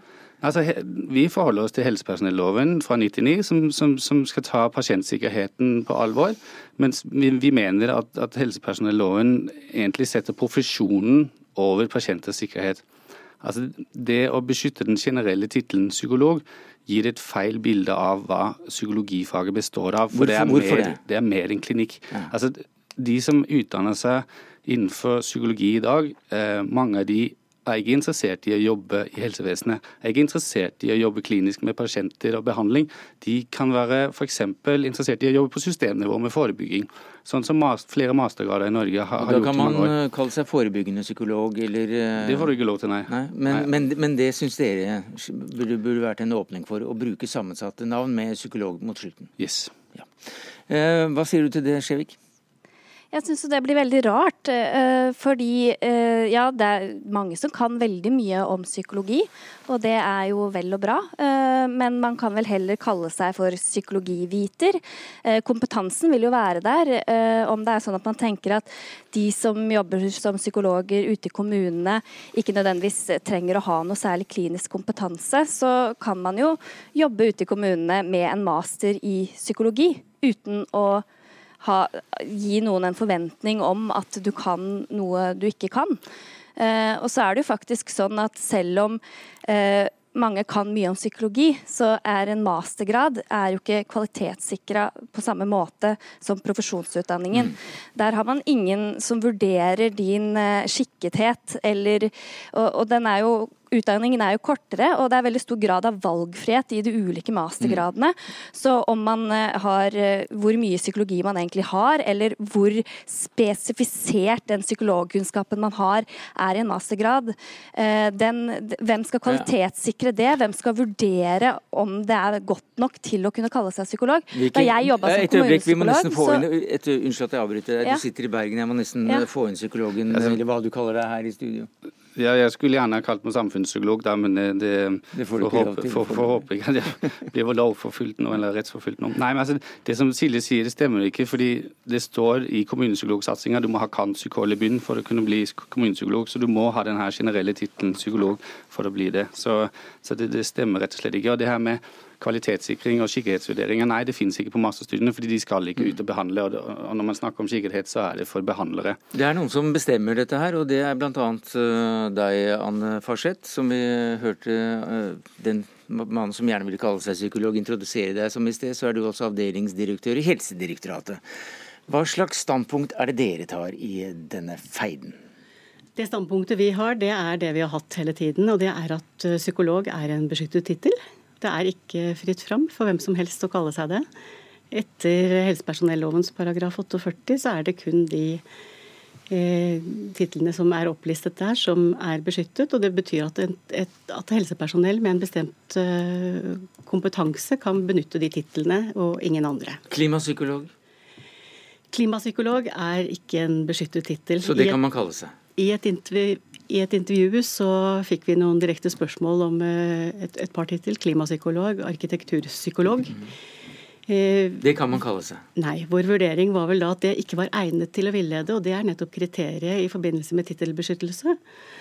Altså, Vi forholder oss til helsepersonelloven fra 1999, som, som, som, skal ta pasientsikkerheten på alvor. Mens vi, vi mener at, at helsepersonelloven egentlig setter profesjonen over pasienters sikkerhet. Altså, Det å beskytte den generelle tittelen psykolog gir et feil bilde av hva psykologifaget består av. For Hvorfor, det, er mer, det? det er mer en klinikk. Ja. Altså, De som utdanner seg innenfor psykologi i dag, eh, mange av de er ikke interessert i å jobbe i helsevesenet. Er ikke interessert i å jobbe klinisk med pasienter og behandling. De kan være f.eks. interessert i å jobbe på systemnivå med forebygging. Sånn som flere mastergrader i Norge har, har gjort i mange år. Da kan man kalle seg forebyggende psykolog, eller eh, Det får du ikke lov til, nei. men, Nei. men, men det syns dere burde, burde vært en åpning for, å bruke sammensatte navn med psykolog mot slutten? Yes. Eh, hva sier du til det, Skjevik? Jeg syns det blir veldig rart, eh, fordi eh, ja, det er mange som kan veldig mye om psykologi, og det er jo vel og bra. eh, Men man kan vel heller kalle seg for psykologiviter. Kompetansen vil jo være der. Om det er sånn at man tenker at de som jobber som psykologer ute i kommunene ikke nødvendigvis trenger å ha noe særlig klinisk kompetanse, så kan man jo jobbe ute i kommunene med en master i psykologi uten å ha, gi noen en forventning om at du kan noe du ikke kan. Eh, og så er det jo faktisk sånn at selv om eh, mange kan mye om psykologi, så er en mastergrad er jo ikke kvalitetssikra på samme måte som profesjonsutdanningen. Der har man ingen som vurderer din eh, skikkethet, eller og, og den er jo Utdanningen er jo kortere, og det er veldig stor grad av valgfrihet i de ulike mastergradene. Så om man eh, har eh, hvor mye psykologi man egentlig har, eller hvor spesifisert den psykologkunnskapen man har, er i en mastergrad, eh, den, hvem skal kvalitetssikre det? Hvem skal vurdere om det er godt nok til å kunne kalle seg psykolog? Da jeg jobba som kommunepsykolog, Et vi må nesten få kommunepsykolog, inn et, Unnskyld at jeg avbryter deg. Ja. Du sitter i Bergen. Jeg må nesten Ja. få inn psykologen, eller hva du kaller deg her i studio. Ja, jeg skulle gjerne ha kalt meg samfunnspsykolog, da, men det, det, Det får håpe- for, for, får håpe ikke at jeg blir lovforfulgt nå, eller rettsforfulgt nå. Nei, men altså, Det som Silje sier, det stemmer ikke. fordi det står i kommunepsykologsatsinga du må ha kantpsykolog i bunnen for å kunne bli kommunepsykolog. Så du må ha den her generelle tittelen psykolog for å bli det. Så, så det, det stemmer rett og slett ikke. Og det her med kvalitetssikring og sikkerhetsvurderinger, nei, det finnes ikke på masterstudiene, fordi de skal ikke ut og behandle. Og, når man snakker om sikkerhet, så er det for behandlere. Det er noen som bestemmer dette her, og det er bl.a. Uh, deg, Anne Farseth, som vi hørte eh, den mannen som gjerne ville kalle seg psykolog, introdusere deg som i sted. Så er du også avdelingsdirektør i Helsedirektoratet. Hva slags standpunkt er det dere tar i denne feiden? Det standpunktet vi har, det er det vi har hatt hele tiden. Og det er at eh, psykolog er en beskyttet tittel. Det er ikke fritt fram for hvem som helst å kalle seg det. Etter helsepersonellovens paragraf 48 så er det kun de eh, titlene som er opplistet der, som er beskyttet. Og det betyr at, et, et, at helsepersonell med en bestemt eh, kompetanse kan benytte de titlene, og ingen andre. Klimapsykolog, Klimapsykolog er ikke en beskyttet tittel. så det kan man kalle seg. I et, intervju, I et intervju så fikk vi noen direkte spørsmål om eh, et, et par tittel. Klimapsykolog, arkitekturpsykolog. Eh, Det kan man kalle seg. Nei, vår vurdering var vel da at det ikke var egnet til å villede, og det er nettopp kriteriet i forbindelse med tittelbeskyttelse.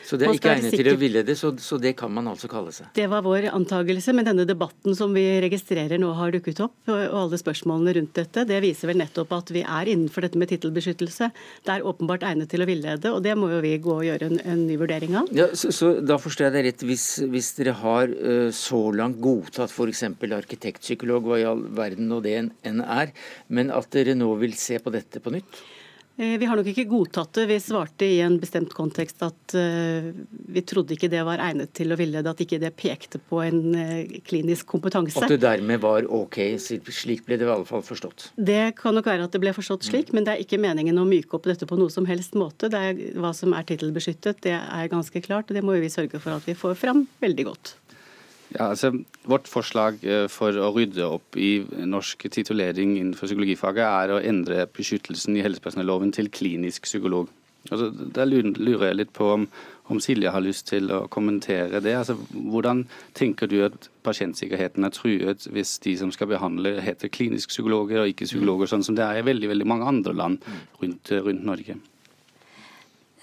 Så det er ikke egnet sikker... til å villede, så, så det kan man altså kalle seg. Det var vår antakelse, men denne debatten som vi registrerer nå har dukket opp, og og alle spørsmålene rundt dette, det viser vel nettopp at vi er innenfor dette med tittelbeskyttelse. Det er åpenbart egnet til å villede, og det må jo vi gå og gjøre en, en ny vurdering av. Ja, så, så da forstår jeg deg rett, hvis, hvis dere har uh, så langt godtatt f.eks. arkitektpsykolog, hva i all verden nå det enn er, men at dere nå vil se på dette på nytt? Eh, Vi har nok ikke godtatt det. Vi svarte i en bestemt kontekst at eh, vi trodde ikke det var egnet til å villede, at ikke det pekte på en eh, klinisk kompetanse. At det dermed var ok, slik ble det i alle fall forstått. Det kan nok være at det ble forstått slik, men det er ikke meningen å myke opp dette på noe som helst måte. Det er Hva som er tittelbeskyttet, det er ganske klart, og det må vi sørge for at vi får fram veldig godt. Ja, altså, vårt forslag eh, for å rydde opp i norsk titulering innenfor psykologifaget er å endre beskyttelsen i helsepersonelloven til klinisk psykolog. Altså, der lurer lurer jeg litt på om, om Silje har lyst til å kommentere det. Altså, hvordan tenker du at pasientsikkerheten er truet hvis de som skal behandle heter klinisk psykologer og ikke psykologer, sånn som det er i veldig, veldig mange andre land rundt, rundt Norge?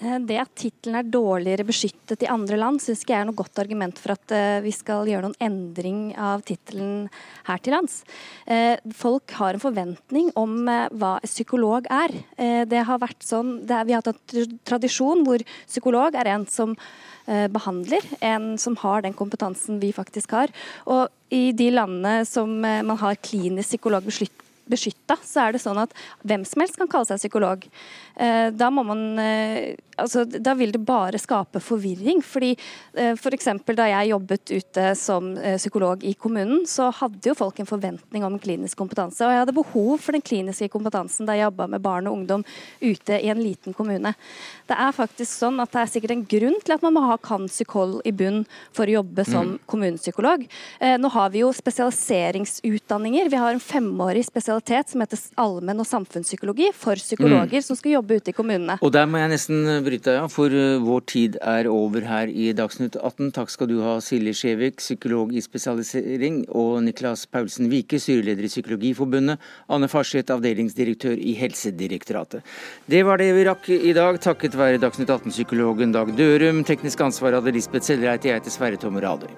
Eh, Det at tittelen er dårligere beskyttet i andre land, syns ikke jeg er noe godt argument for at eh, vi skal gjøre noen endring av tittelen her til lands. Eh, Folk har en forventning om hva psykolog er. Det har vært sånn, er, Vi har hatt en tradisjon hvor psykolog er en som eh, behandler, en som har den kompetansen vi faktisk har. Og i de landene som man har klinisk psykolog beskytta, så er det sånn at hvem som helst kan kalle seg psykolog. Eh, da må man eh, altså, da vil det bare skape forvirring. fordi eh, F.eks. For da jeg jobbet ute som psykolog i kommunen, så hadde jo folk en forventning om klinisk kompetanse. Og jeg hadde behov for den kliniske kompetansen da jeg jobba med barn og ungdom ute i en liten kommune. Det er faktisk sånn at det er sikkert en grunn til at man må ha kan-psykol i bunn for å jobbe som mm. kommunepsykolog. Nå har vi jo spesialiseringsutdanninger. Vi har en femårig spesialitet som heter allmenn- og samfunnspsykologi for psykologer mm. som skal jobbe ute i kommunene. Og der må jeg nesten bryte av, for eh, vår tid er over her i Dagsnytt 18. Takk skal du ha, Silje Skjevik, psykolog i spesialisering, og Niklas Paulsen Vike, styreleder i Psykologiforbundet, Anne Farseth, avdelingsdirektør i Helsedirektoratet. Det var det vi rakk i dag, takket være Dagsnytt 18-psykologen Dag Dørum. Teknisk ansvar hadde Lisbeth Sellreit, jeg heter Sverre Tom Radøy.